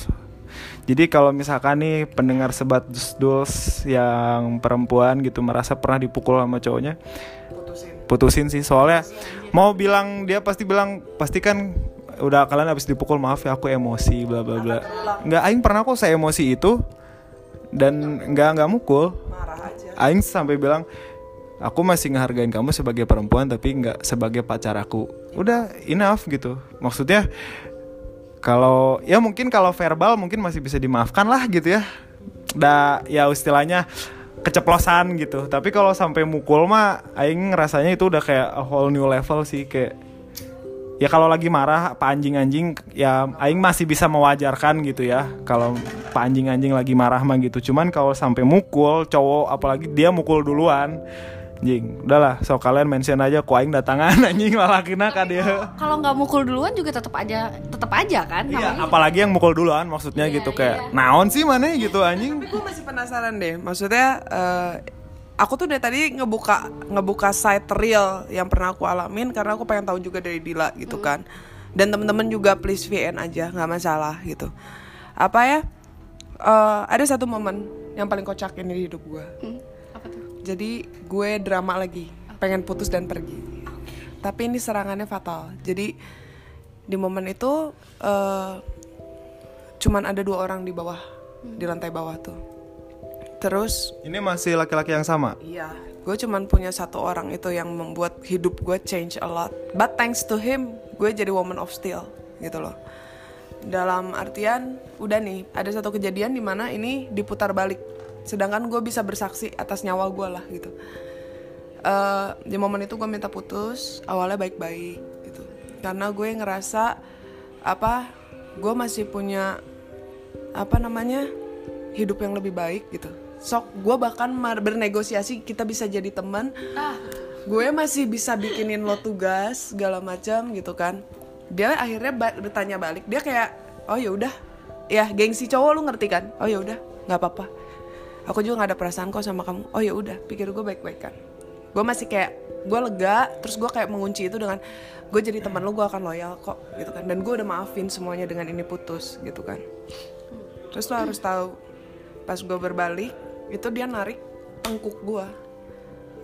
jadi kalau misalkan nih pendengar sebat dus yang perempuan gitu merasa pernah dipukul sama cowoknya putusin. putusin sih. Soalnya mau bilang dia pasti bilang pasti kan udah kalian habis dipukul maaf ya aku emosi bla bla bla. Nggak aing pernah kok saya emosi itu dan nggak nggak mukul. Marah aja. Aing sampai bilang aku masih ngehargain kamu sebagai perempuan tapi nggak sebagai pacar aku. Udah enough gitu. Maksudnya kalau ya mungkin kalau verbal mungkin masih bisa dimaafkan lah gitu ya. Da ya istilahnya keceplosan gitu. Tapi kalau sampai mukul mah aing rasanya itu udah kayak a whole new level sih kayak ya kalau lagi marah pak anjing-anjing ya aing masih bisa mewajarkan gitu ya. Kalau pak anjing-anjing lagi marah mah gitu. Cuman kalau sampai mukul cowok apalagi dia mukul duluan anjing. Udahlah so kalian mention aja ku aing datangan anjing lalakina ka dia. Kalau nggak mukul duluan juga tetap aja tetap aja kan Iya, apalagi yang mukul duluan maksudnya Iya, gitu iya. kayak naon sih mana gitu anjing. Tapi gue masih penasaran deh maksudnya eh, aku tuh dari tadi ngebuka ngebuka site real yang pernah aku alamin karena aku pengen tahu juga dari Dila gitu kan. Dan temen-temen juga please VN aja nggak masalah gitu. Apa ya eh, ada satu momen yang paling kocak ini di hidup gue Hmm, tuh jadi gue drama lagi pengen putus dan pergi. Tapi ini serangannya fatal. Jadi di momen itu eh, cuman ada dua orang di bawah di lantai bawah tuh. Terus ini masih laki-laki yang sama? Iya gue cuman punya satu orang itu yang membuat hidup gue change a lot. But thanks to him gue jadi woman of steel gitu loh. Dalam artian udah nih ada satu kejadian di mana ini diputar balik sedangkan gue bisa bersaksi atas nyawa gue lah gitu. Eh, di momen itu gue minta putus awalnya baik-baik gitu. Karena gue ngerasa apa gue masih punya apa namanya hidup yang lebih baik gitu. Sok gue bahkan bernegosiasi kita bisa jadi teman. Ah. Gue masih bisa bikinin lo tugas segala macam gitu kan. Dia akhirnya ba- bertanya balik. Dia kayak oh ya udah. Ya gengsi cowok lu ngerti kan? Oh ya udah. Nggak apa-apa aku juga nggak ada perasaan kok sama kamu. Oh ya udah pikir gue baik-baik kan. Gue masih kayak gue lega terus gue kayak mengunci itu dengan gue jadi teman lo gue akan loyal kok gitu kan. Dan gue udah maafin semuanya dengan ini putus gitu kan. Terus lo harus tahu pas gue berbalik itu dia narik tengkuk gue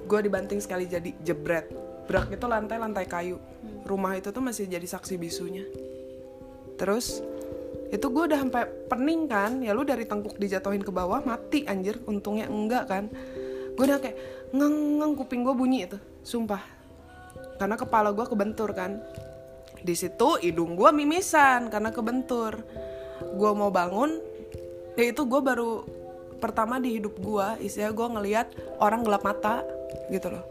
gue dibanting sekali jadi jebret. Brak itu lantai lantai kayu. Rumah itu tuh masih jadi saksi bisunya. Terus itu gue udah sampai pening kan. Ya lu dari tengkuk dijatuhin ke bawah mati anjir. Untungnya enggak kan. Gue udah kayak ngeng ngeng kuping gue bunyi itu sumpah. Karena kepala gue kebentur kan. Di situ hidung gue mimisan karena kebentur. Gue mau bangun ya itu gue baru pertama di hidup gue istilah gue ngelihat orang gelap mata gitu loh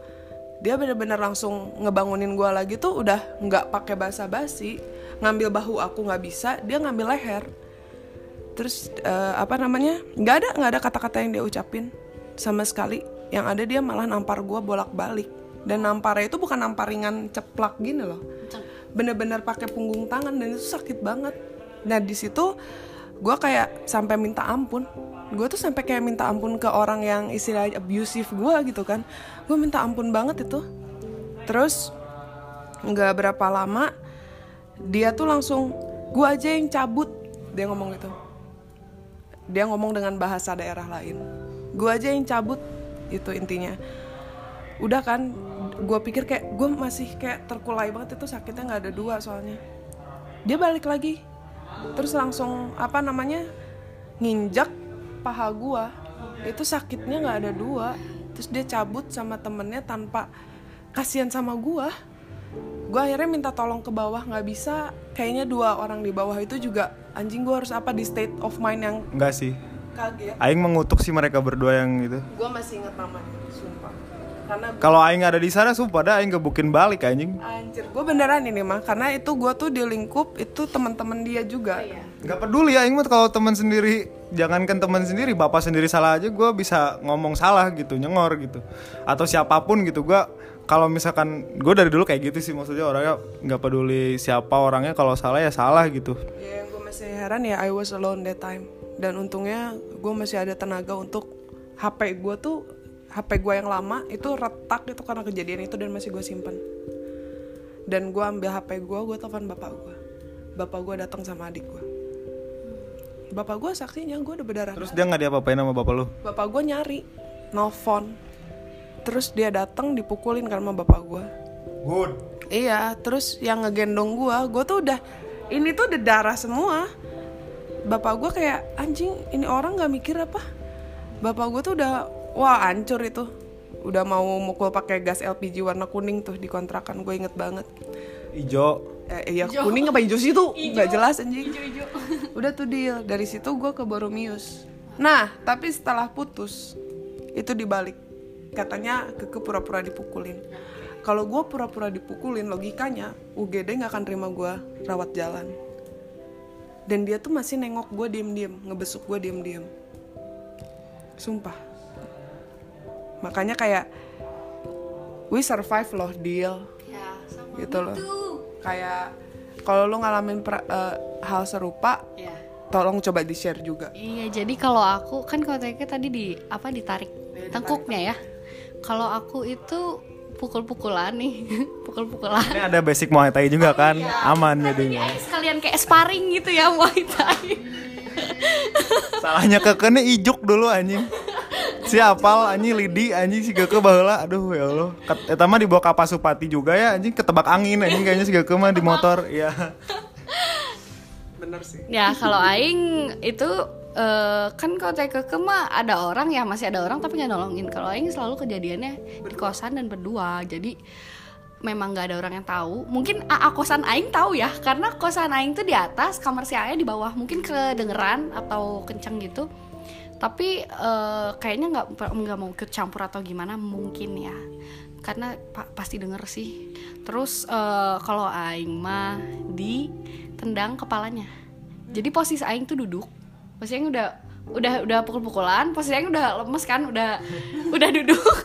dia bener-bener langsung ngebangunin gue lagi tuh udah nggak pakai basa-basi ngambil bahu aku nggak bisa dia ngambil leher. Terus eh, apa namanya nggak ada nggak ada kata-kata yang dia ucapin sama sekali. Yang ada dia malah nampar gue bolak-balik. Dan namparnya itu bukan nampar ringan ceplak gini loh. Bener-bener pakai punggung tangan dan itu sakit banget. Nah di situ gue kayak sampai minta ampun gue tuh sampai kayak minta ampun ke orang yang istilahnya abusive gue gitu kan. Gue minta ampun banget itu. Terus nggak berapa lama dia tuh langsung gue aja yang cabut dia ngomong gitu. Dia ngomong dengan bahasa daerah lain. Gue aja yang cabut itu intinya. Udah kan gue pikir kayak gue masih kayak terkulai banget itu sakitnya nggak ada dua soalnya. Dia balik lagi. Terus langsung apa namanya nginjak paha gue itu sakitnya nggak ada dua. Terus dia cabut sama temennya tanpa kasihan sama gue gue akhirnya minta tolong ke bawah nggak bisa. Kayaknya dua orang di bawah itu juga anjing gue harus apa di state of mind yang Enggak sih. kaget. Aing mengutuk sih mereka berdua yang itu. gue masih inget namanya sumpah. Karena Kalau Aing ada di sana sumpah dah Aing gebukin balik anjing. anjir gue beneran ini mah karena itu gue tuh di lingkup itu teman-teman dia juga. Gak peduli Aing mah kalau teman sendiri jangankan teman sendiri bapak sendiri salah aja gue bisa ngomong salah gitu nyengor gitu. Atau siapa pun gitu gue kalau misalkan gue dari dulu kayak gitu sih maksudnya orangnya nggak peduli siapa orangnya kalau salah ya salah gitu. Ya yang gue masih heran ya I was alone that time. Dan untungnya gue masih ada tenaga untuk HP gue tuh HP gue yang lama itu retak itu karena kejadian itu dan masih gue simpen. Dan gue ambil HP gue gue telepon bapak gue bapak gue datang sama adik gue bapak gue saksinya gue udah berdarah terus dia nggak diapa-apain sama bapak lu bapak gue nyari nelfon terus dia datang dipukulin karena sama bapak gue good Iya, terus yang ngegendong gua, gua tuh udah ini tuh udah darah semua. Bapak gua kayak anjing, ini orang nggak mikir apa? Bapak gua tuh udah wah hancur itu. Udah mau mukul pakai gas LPG warna kuning tuh di kontrakan, gue inget banget. ijo Eh, iya kuning apa hijau sih tuh? Nggak jelas anjing. Udah tuh deal. Dari situ gua ke Boromius. Nah, tapi setelah putus itu dibalik. Katanya keke pura-pura dipukulin. Kalau gue pura-pura dipukulin, logikanya UGD nggak akan terima gue rawat jalan. Dan dia tuh masih nengok gue diem-diem, ngebesuk gue diem-diem. Sumpah. Makanya kayak we survive loh deal ya sama gitu loh. tuh Kayak kalau lu ngalamin pra- eh, hal serupa, ya tolong coba di share juga. Iya, jadi kalau aku kan kontaknya tadi di apa ditarik tengkuknya ya. Kalau aku itu pukul-pukulan nih, pukul-pukulan. ini ada basic Muay Thai juga kan aman jadinya Eh, sekalian kayak sparring gitu ya Muay Thai. salahnya kekene ijuk dulu anjing si apal anjing lidi anjing si keke baheula aduh ya Allah eta mah dibawa ke Pasupati juga ya anjing ketebak angin anjing kayaknya si keke mah di motor ya Bener sih. ya kalau aing itu eh, kan kalau TKK mah ada orang ya masih ada orang tapi nggak nolongin. Kalau aing selalu kejadiannya di kosan dan berdua. Jadi memang nggak ada orang yang tahu. Mungkin AA kosan aing tahu ya karena kosan aing tuh di atas, kamar si Aya di bawah. Mungkin kedengeran atau kenceng gitu. Tapi eh, kayaknya nggak nggak mau ikut campur atau gimana mungkin ya. Karena pa- pasti denger sih. Terus eh, kalau aing mah ditendang kepalanya. Jadi posisi aing tuh duduk. Posisi aing udah udah udah pukul-pukulan, posisi aing udah lemes kan, udah udah duduk.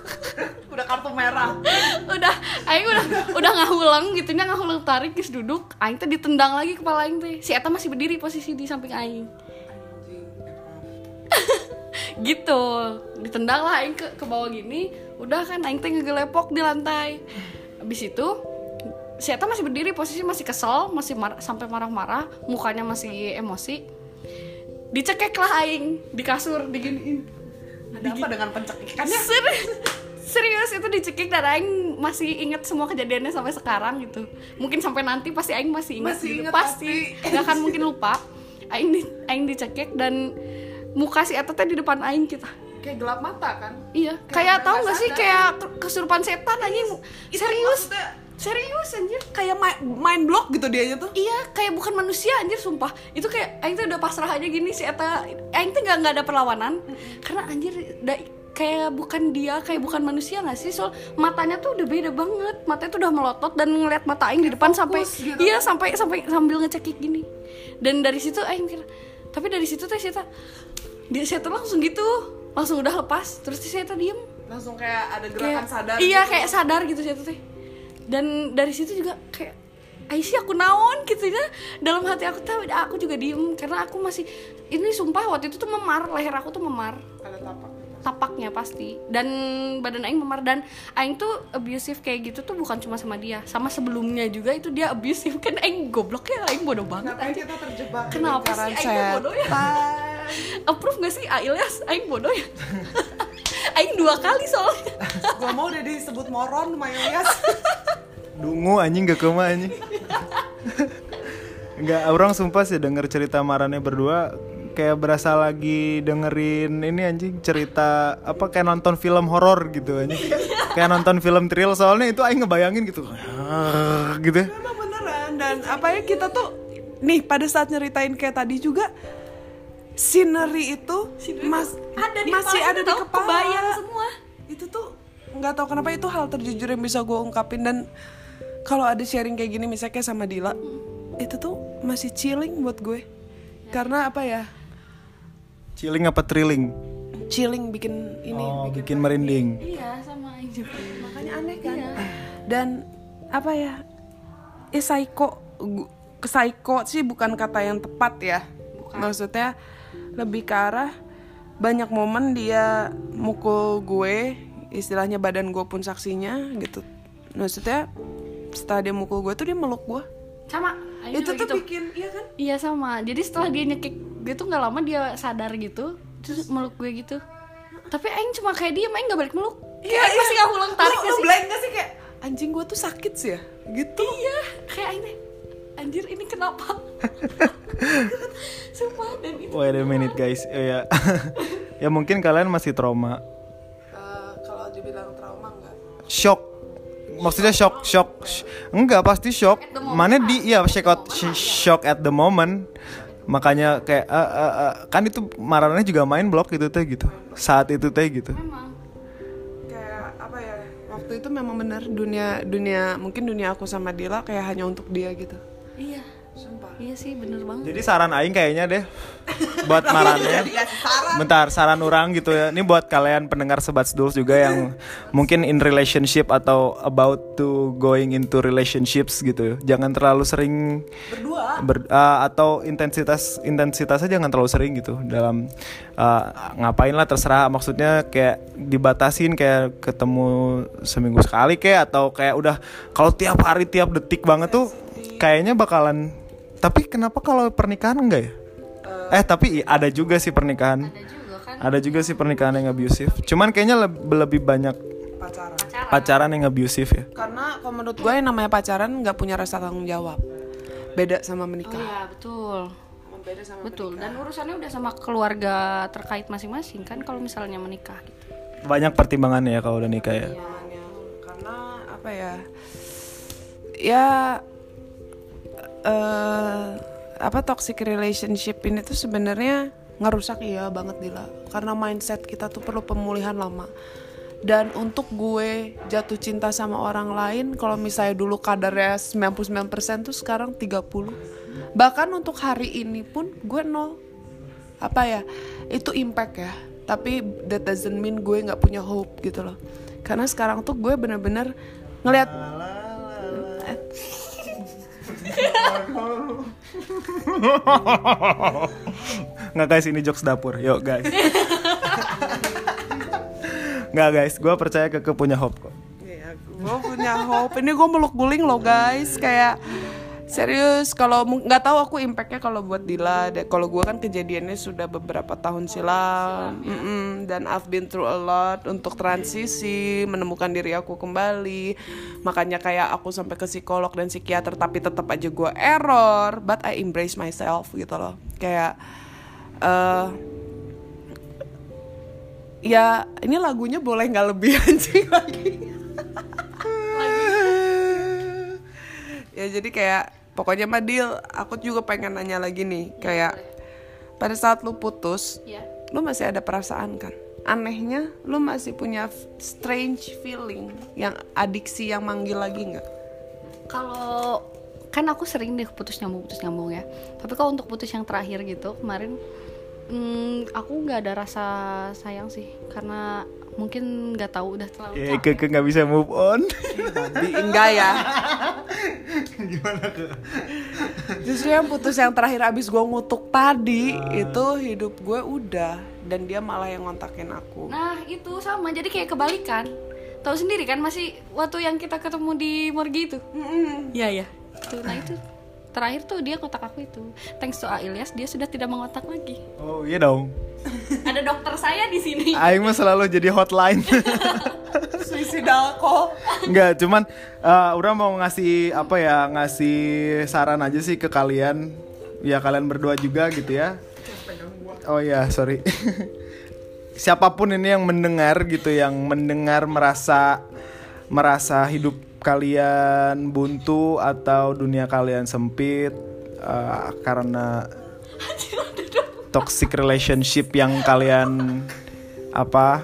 Udah kartu merah. udah aing udah udah ngahulang gitu nya ngahulang tarik terus duduk aing tuh ditendang lagi kepala aing teh si eta masih berdiri posisi di samping aing gitu. Ditendang lah aing ke ke bawah gini. Udah kan aing teh ngegelepok di lantai. Habis itu si eta masih berdiri posisi masih kesel masih mar- sampai marah-marah mukanya masih emosi. Dicekek lah aing di kasur diginiin. Ada apa dengan pencekikannya? Ser- serius itu dicekik dan Aing masih inget semua kejadiannya sampai sekarang gitu. Mungkin sampai nanti pasti Aing masih inget Masih gitu. inget pasti. nggak akan mungkin lupa. Aing di Aing dicekik dan muka si Eta teh di depan Aing kita Kayak gelap mata kan? iya Kayak kayak udah tahu nggak sih kayak ke- kesurupan setan anjing serius maksudnya serius anjir Kayak ma- mind block gitu dianya tuh. Iya, kayak bukan manusia anjir sumpah. Itu kayak aing tuh udah pasrah aja gini si eta aing tuh nggak nggak ada perlawanan karena anjir kayak bukan dia, kayak bukan manusia gak sih? Soal matanya tuh udah beda banget. Matanya tuh udah melotot dan ngeliat mata aing di depan sampai gitu. iya sampai sampai sambil ngecekik gini. Dan dari situ aing mikir, tapi dari situ teh si eta dia si eta langsung gitu, langsung udah lepas. Terus si eta diem Langsung kayak ada gerakan kayak sadar. iya gitu. kayak sadar gitu sih teh dan dari situ juga kayak Aisyah aku naon gitu ya dalam hati aku tuh aku juga diem karena aku masih ini sumpah waktu itu tuh memar leher aku tuh memar Ada tapak. tapaknya pasti dan badan Aing memar dan Aing tuh abusive kayak gitu tuh bukan cuma sama dia sama sebelumnya juga itu dia abusive kan Aing goblok ya Aing bodoh banget Ngapain kita terjebak Kenapa sih Aing bodoh ya? approve gak sih Ailyas Aing bodoh ya Aing dua kali soalnya Gua mau udah disebut moron sama Ilyas. Dungu anjing gak kema anjing. Enggak, orang sumpah sih denger cerita Marane berdua kayak berasa lagi dengerin ini anjing cerita apa kayak nonton film horor gitu anjing. kayak nonton film thrill soalnya itu aing ngebayangin gitu. gitu. Emang beneran dan apa ya kita tuh nih pada saat nyeritain kayak tadi juga scenery itu mas ada di masih ada di kepala. Kebayang semua. itu tuh nggak tahu kenapa itu hal terjujur yang bisa gue ungkapin. Dan kalau ada sharing kayak gini misalnya kayak sama Dila itu tuh masih chilling buat gue. Karena apa ya? Chilling apa thrilling? chilling bikin ini Oh, bikin bikin merinding. iya sama juga makanya aneh kan? Iya. dan apa ya? Eh psycho psycho sih bukan kata yang tepat ya. Maksudnya lebih ke arah banyak momen dia mukul gue istilahnya badan gue pun saksinya gitu maksudnya setelah dia mukul gue tuh dia meluk gue sama Aing itu tuh gitu. bikin iya kan Iya sama. Jadi setelah dia nyekik gue tuh nggak lama dia sadar gitu, terus meluk gue gitu. Tapi Aing cuma kayak dia, Aing nggak balik meluk. Kayak Aing masih nggak ulang tarik lu, lu sih? blank gak sih kayak anjing gue tuh sakit sih ya gitu Iya, kayak Aing. Anjir ini kenapa? Sumpah dan itu. Wait a minute guys. Oh, ya. ya mungkin kalian masih trauma. Eh, kalau dibilang trauma enggak shock maksudnya shock shock sh- enggak pasti shock mana di iya shock out sh- shock at the moment makanya kayak eh, eh, eh, kan itu marahnya juga main blok gitu teh gitu saat itu teh gitu Memang. kayak apa ya waktu itu memang benar dunia dunia mungkin dunia aku sama Dila kayak hanya untuk dia gitu Iya. sumpah. Iya sih bener banget. jadi saran aing kayaknya deh buat marannya bentar saran orang gitu ya. Ini buat kalian pendengar sebat Duls juga yang mungkin in relationship atau about to going into relationships gitu. Jangan terlalu sering berdua. ber, uh, atau intensitas intensitasnya jangan terlalu sering gitu. Dalam uh, ngapain lah terserah. Maksudnya kayak dibatasin kayak ketemu seminggu sekali kayak atau kayak udah kalau tiap hari tiap detik banget tuh kayaknya bakalan tapi kenapa kalau pernikahan enggak ya? Eh. Tapi ada juga sih pernikahan. Ada juga kan? Ada juga sih pernikahan yang abusive. Cuman kayaknya lebih, lebih banyak pacaran. Pacaran. yang abusive ya. Karena kalau menurut gue yang namanya pacaran nggak punya rasa tanggung jawab. Beda sama Oh menikah iya betul. beda sama Betul. Dan urusannya udah sama keluarga terkait masing-masing kan kalau misalnya menikah gitu. banyak pertimbangannya ya kalau udah nikah ya. Karena apa ya? Ya eh apa toxic relationship ini tuh sebenarnya ngerusak iya banget Dila. Karena mindset kita tuh perlu pemulihan lama. Dan untuk gue jatuh cinta sama orang lain kalau misalnya dulu kadarnya 99% tuh sekarang 30 bahkan untuk hari ini pun gue nol. Apa ya? Itu impact ya. Tapi that doesn't mean gue nggak punya hope gitu loh. Karena sekarang tuh gue bener-bener ngelihat Nggak guys ini jokes dapur. Yuk guys. Nggak guys Gue percaya ke punya hope kok. Iya, gue punya hope. Ini gue meluk guling loh guys, kayak serius. Kalau nggak tahu aku impactnya kalau buat Dila. Kalau gue kan kejadiannya sudah beberapa tahun silam, Mm-mm. dan I've been through a lot untuk transisi, menemukan diri aku kembali. Makanya kayak aku sampai ke psikolog dan psikiater, tapi tetap aja gue error. But I embrace myself gitu loh. Kayak eh ya ini lagunya boleh nggak lebih anjing lagi ya jadi kayak pokoknya Madil aku juga pengen nanya lagi nih kayak pada saat lu putus Iya. lu masih ada perasaan kan anehnya lu masih punya strange feeling yang adiksi yang manggil lagi nggak Kalau kan aku sering deh putus nyambung putus nyambung ya. Tapi kalau untuk putus yang terakhir gitu kemarin Hmm, aku nggak ada rasa sayang sih karena mungkin nggak tahu udah terlalu Ya, capek. ke nggak bisa move on. Di enggak ya. Gimana ke? Justru yang putus yang terakhir abis gue ngutuk tadi itu hidup gue udah dan dia malah yang ngontakin aku. Nah itu sama jadi kayak kebalikan. Tahu sendiri kan masih waktu yang kita ketemu di Morgi itu. Iya ya. Tuh, nah itu terakhir tuh dia kontak aku itu. Thanks to A Ilyas dia sudah tidak mengontak lagi. Oh iya dong. Ada dokter saya di sini. Aing mah selalu jadi hotline. Suicidal kok. Enggak, cuman eh udah mau ngasih apa ya, ngasih saran aja sih ke kalian. Ya kalian berdua juga gitu ya. Oh iya, sorry. Siapa pun ini yang mendengar gitu, yang mendengar merasa merasa hidup kalian buntu atau dunia kalian sempit eh, karena toxic relationship yang kalian apa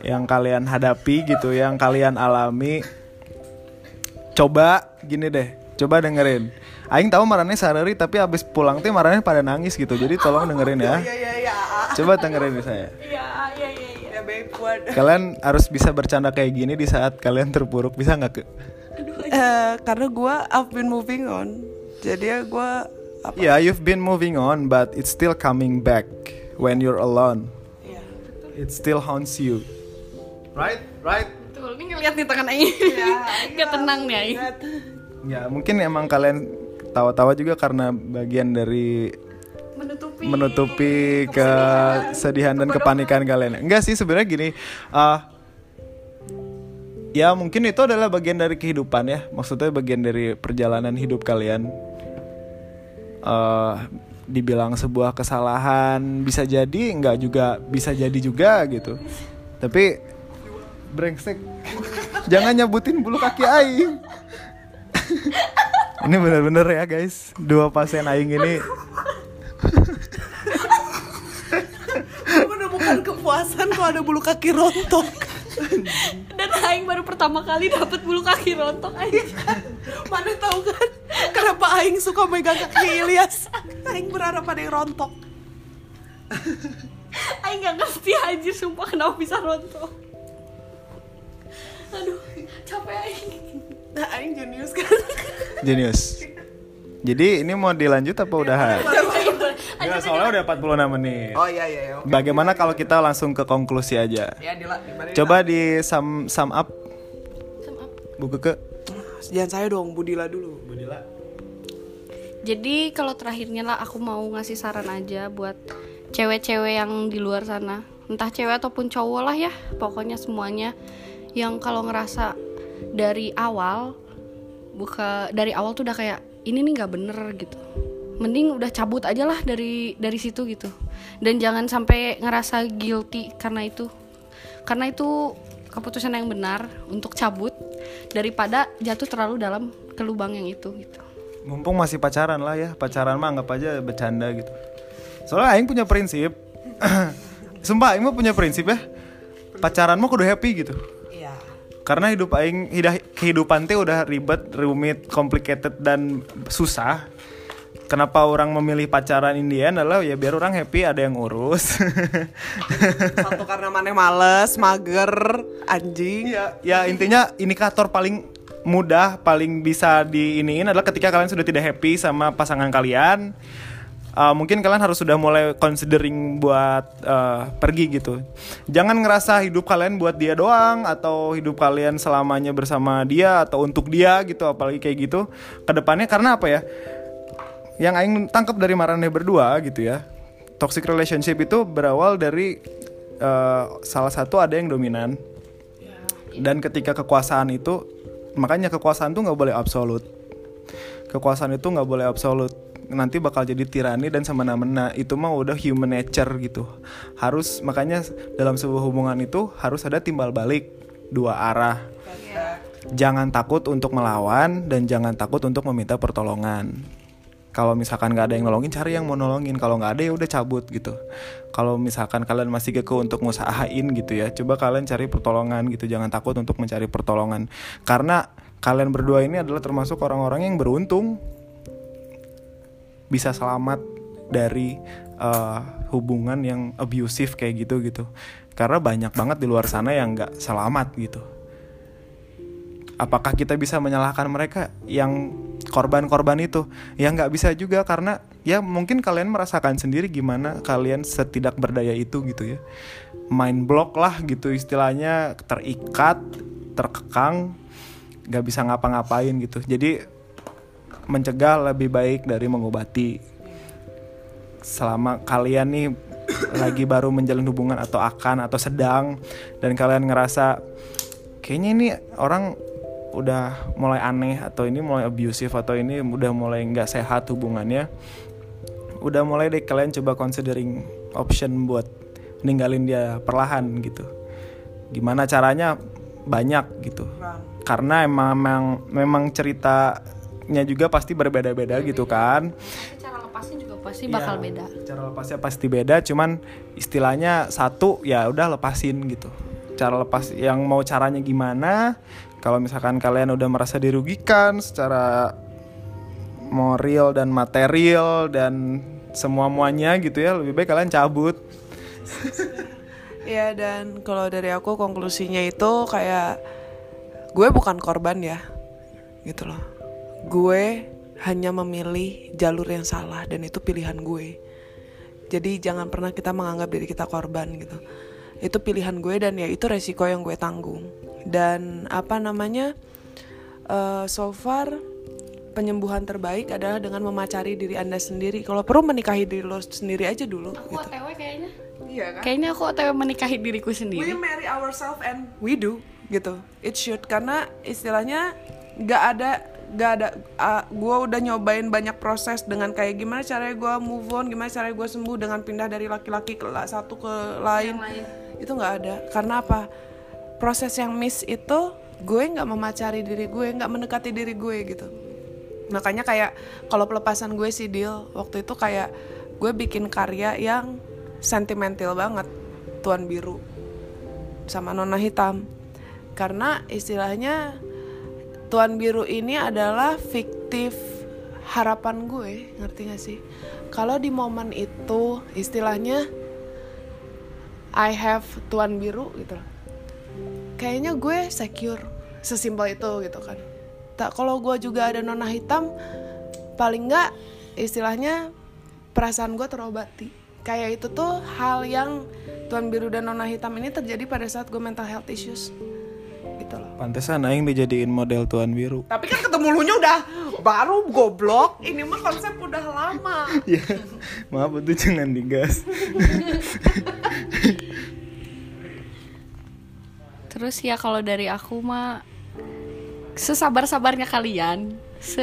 yang kalian hadapi gitu yang kalian alami coba gini deh coba dengerin Aing tahu marane sarari tapi abis pulang tuh marane pada nangis gitu jadi tolong dengerin ya Iya iya iya. coba dengerin saya Iya iya iya. Ya kalian harus bisa bercanda kayak gini di saat kalian terpuruk bisa nggak ke Eh, karena gue I've been moving on. Jadi ya gue apa? Yeah, you've been moving on, but it's still coming back when you're alone. Iya. It still haunts you. Right, right. Betul, ini ngeliat nih tangan Aing. Gak tenang nih Aing. Ya, mungkin emang kalian tawa-tawa juga karena bagian dari Menutupi. menutupi kesedihan dan kepanikan kalian. Enggak sih sebenarnya gini. ah ya mungkin itu adalah bagian dari kehidupan ya. Maksudnya bagian dari perjalanan hidup kalian. Eh dibilang sebuah kesalahan bisa jadi nggak juga bisa jadi juga gitu. Tapi brengsek. Jangan nyebutin bulu kaki aing. ini bener-bener ya guys. Dua pasien aing ini menemukan kepuasan kalau ada bulu kaki rontok. Dan Aing baru pertama kali dapat bulu kaki rontok Aing. Mana tahu kan kenapa Aing suka megang kaki Ilyas? Aing berharap ada yang rontok. Aing gak ngerti anjir sumpah kenapa bisa rontok. Aduh, capek Aing. Nah, Aing jenius kan? Jenius. Jadi ini mau dilanjut apa udah? Enggak, soalnya udah 46 menit. Oh iya iya. iya. Bagaimana kalau kita langsung ke konklusi aja? Ya Dila, gimana? Coba di sum, sum up buku ke Jangan saya dong, Budila dulu. Jadi kalau terakhirnya lah aku mau ngasih saran aja buat cewek-cewek yang di luar sana, entah cewek ataupun cowok lah ya, pokoknya semuanya yang kalau ngerasa dari awal buka dari awal tuh udah kayak ini nih nggak bener gitu. Mending udah cabut aja lah dari dari situ gitu. Dan jangan sampai ngerasa guilty karena itu. Karena itu keputusan yang benar untuk cabut daripada jatuh terlalu dalam ke lubang yang itu gitu. mumpung masih pacaran lah ya. Pacaran mah anggap aja bercanda gitu. Soalnya aing punya prinsip. Sumpah aing mah punya prinsip ya. Pacaran mah kudu happy gitu. Iya. Karena hidup aing hidah, kehidupan teh udah ribet, rumit, complicated dan susah. Kenapa orang memilih pacaran Indian adalah ya biar orang happy ada yang urus. Satu karena maneh males, mager, anjing. Iya, ya intinya indikator paling mudah, paling bisa diiniin adalah ketika kalian sudah tidak happy sama pasangan kalian. uh, mungkin kalian harus sudah mulai considering buat uh, pergi gitu. Jangan ngerasa hidup kalian buat dia doang atau hidup kalian selamanya bersama dia atau untuk dia gitu, apalagi kayak gitu. Ke depannya karena apa ya? Yang aing tangkap dari Marane berdua gitu ya. Toxic relationship itu berawal dari uh, salah satu ada yang dominan. Dan ketika kekuasaan itu makanya kekuasaan tuh nggak boleh absolut. Kekuasaan itu nggak boleh absolut. Nanti bakal jadi tirani dan semena-mena. Itu mah udah human nature gitu. Harus makanya dalam sebuah hubungan itu harus ada timbal balik. Dua arah. Jangan takut untuk melawan dan jangan takut untuk meminta pertolongan kalau misalkan nggak ada yang nolongin cari yang mau nolongin. Kalau nggak ada ya udah cabut gitu. Kalau misalkan kalian masih keke untuk ngusahain gitu ya coba kalian cari pertolongan gitu. Jangan takut untuk mencari pertolongan. Karena kalian berdua ini adalah termasuk orang-orang yang beruntung. Bisa selamat dari uh, hubungan yang abusive kayak gitu gitu. Karena banyak banget di luar sana yang nggak selamat gitu apakah kita bisa menyalahkan mereka yang korban-korban itu? Ya nggak bisa juga karena ya mungkin kalian merasakan sendiri gimana kalian setidak berdaya itu gitu ya. Main block lah gitu istilahnya terikat terkekang nggak bisa ngapa-ngapain gitu. Jadi mencegah lebih baik dari mengobati. Selama kalian nih lagi baru menjalin hubungan atau akan atau sedang dan kalian ngerasa kayaknya ini orang udah mulai aneh atau ini mulai abusive atau ini udah mulai nggak sehat hubungannya udah mulai deh kalian coba considering option buat ninggalin dia perlahan gitu. Gimana caranya? Banyak gitu. Karena emang memang memang ceritanya juga pasti berbeda-beda gitu kan. Cara lepasnya juga pasti bakal Iya, beda. cara lepasnya pasti beda cuman istilahnya satu ya udah lepasin gitu. Cara lepas yang mau caranya gimana kalau misalkan kalian udah merasa dirugikan secara moral dan material dan semua muanya gitu ya lebih baik kalian cabut Ya dan kalau dari aku konklusinya itu kayak gue bukan korban ya, gitu loh. Gue hanya memilih jalur yang salah dan itu pilihan gue. Jadi jangan pernah kita menganggap diri kita korban gitu. Itu pilihan gue dan ya itu resiko yang gue tanggung. Dan apa namanya? eh, so far penyembuhan terbaik adalah dengan memacari diri anda sendiri. Kalau perlu menikahi diri lo sendiri aja dulu. aku Gitu. otw kayaknya Iya kan? kayaknya aku otw menikahi diriku we sendiri marry ourselves and we do gitu it should karena istilahnya nggak ada nggak ada gue udah nyobain banyak proses dengan kayak gimana caranya gue move on gimana caranya gue sembuh dengan pindah dari laki-laki ke satu ke lain, lain. itu nggak ada karena apa proses yang miss itu gue nggak memacari diri gue nggak mendekati diri gue gitu. Makanya kayak kalau pelepasan gue sih deal waktu itu kayak gue bikin karya yang sentimental banget tuan biru sama nona hitam. Karena istilahnya tuan biru ini adalah fiktif harapan gue ngerti gak sih? Kalau di momen itu istilahnya I have tuan biru gitu. Kayaknya gue secure sesimpel itu gitu kan. Tak kalau gue juga ada nona hitam paling nggak istilahnya perasaan gue terobati. Kayak itu tuh hal yang tuan biru dan nona hitam ini terjadi pada saat gue mental health issues. Gitu loh. Pantesan aing dijadiin model tuan biru. Tapi kan ketemu lu nya udah baru goblok. Ini mah konsep udah lama. Ya maaf itu jangan digas Terus ya kalau dari aku mah sesabar-sabarnya kalian, se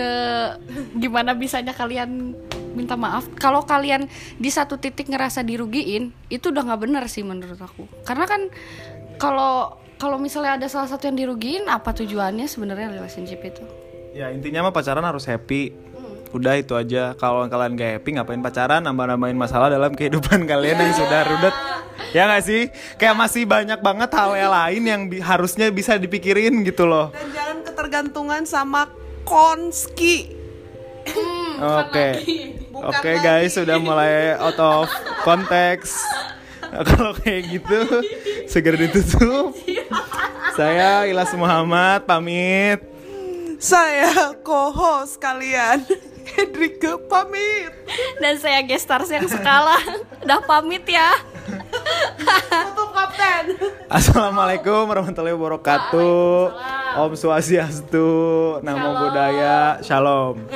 gimana bisanya kalian minta maaf. Kalau kalian di satu titik ngerasa dirugiin, itu udah nggak bener sih menurut aku. Karena kan kalau kalau misalnya ada salah satu yang dirugiin, apa tujuannya sebenarnya relationship itu? ya intinya mah pacaran harus happy udah itu aja. Kalau kalian gak happy ngapain pacaran? Nambah-nambahin masalah dalam kehidupan kalian yang sudah rudet. Ya nggak sih? Kayak masih banyak banget hal yang lain yang bi- harusnya bisa dipikirin gitu loh. Dan jangan ketergantungan sama konski. Oke. Bukan oke lagi. guys sudah mulai out of konteks kalau kayak gitu segera ditutup. Saya Ilas Muhammad pamit. Saya co-host kalian Hendrike pamit. Dan saya gestars yang skala udah pamit ya. tutup kapten. Assalamualaikum warahmatullahi wabarakatuh. Om Swastiastu Namo Buddhaya Shalom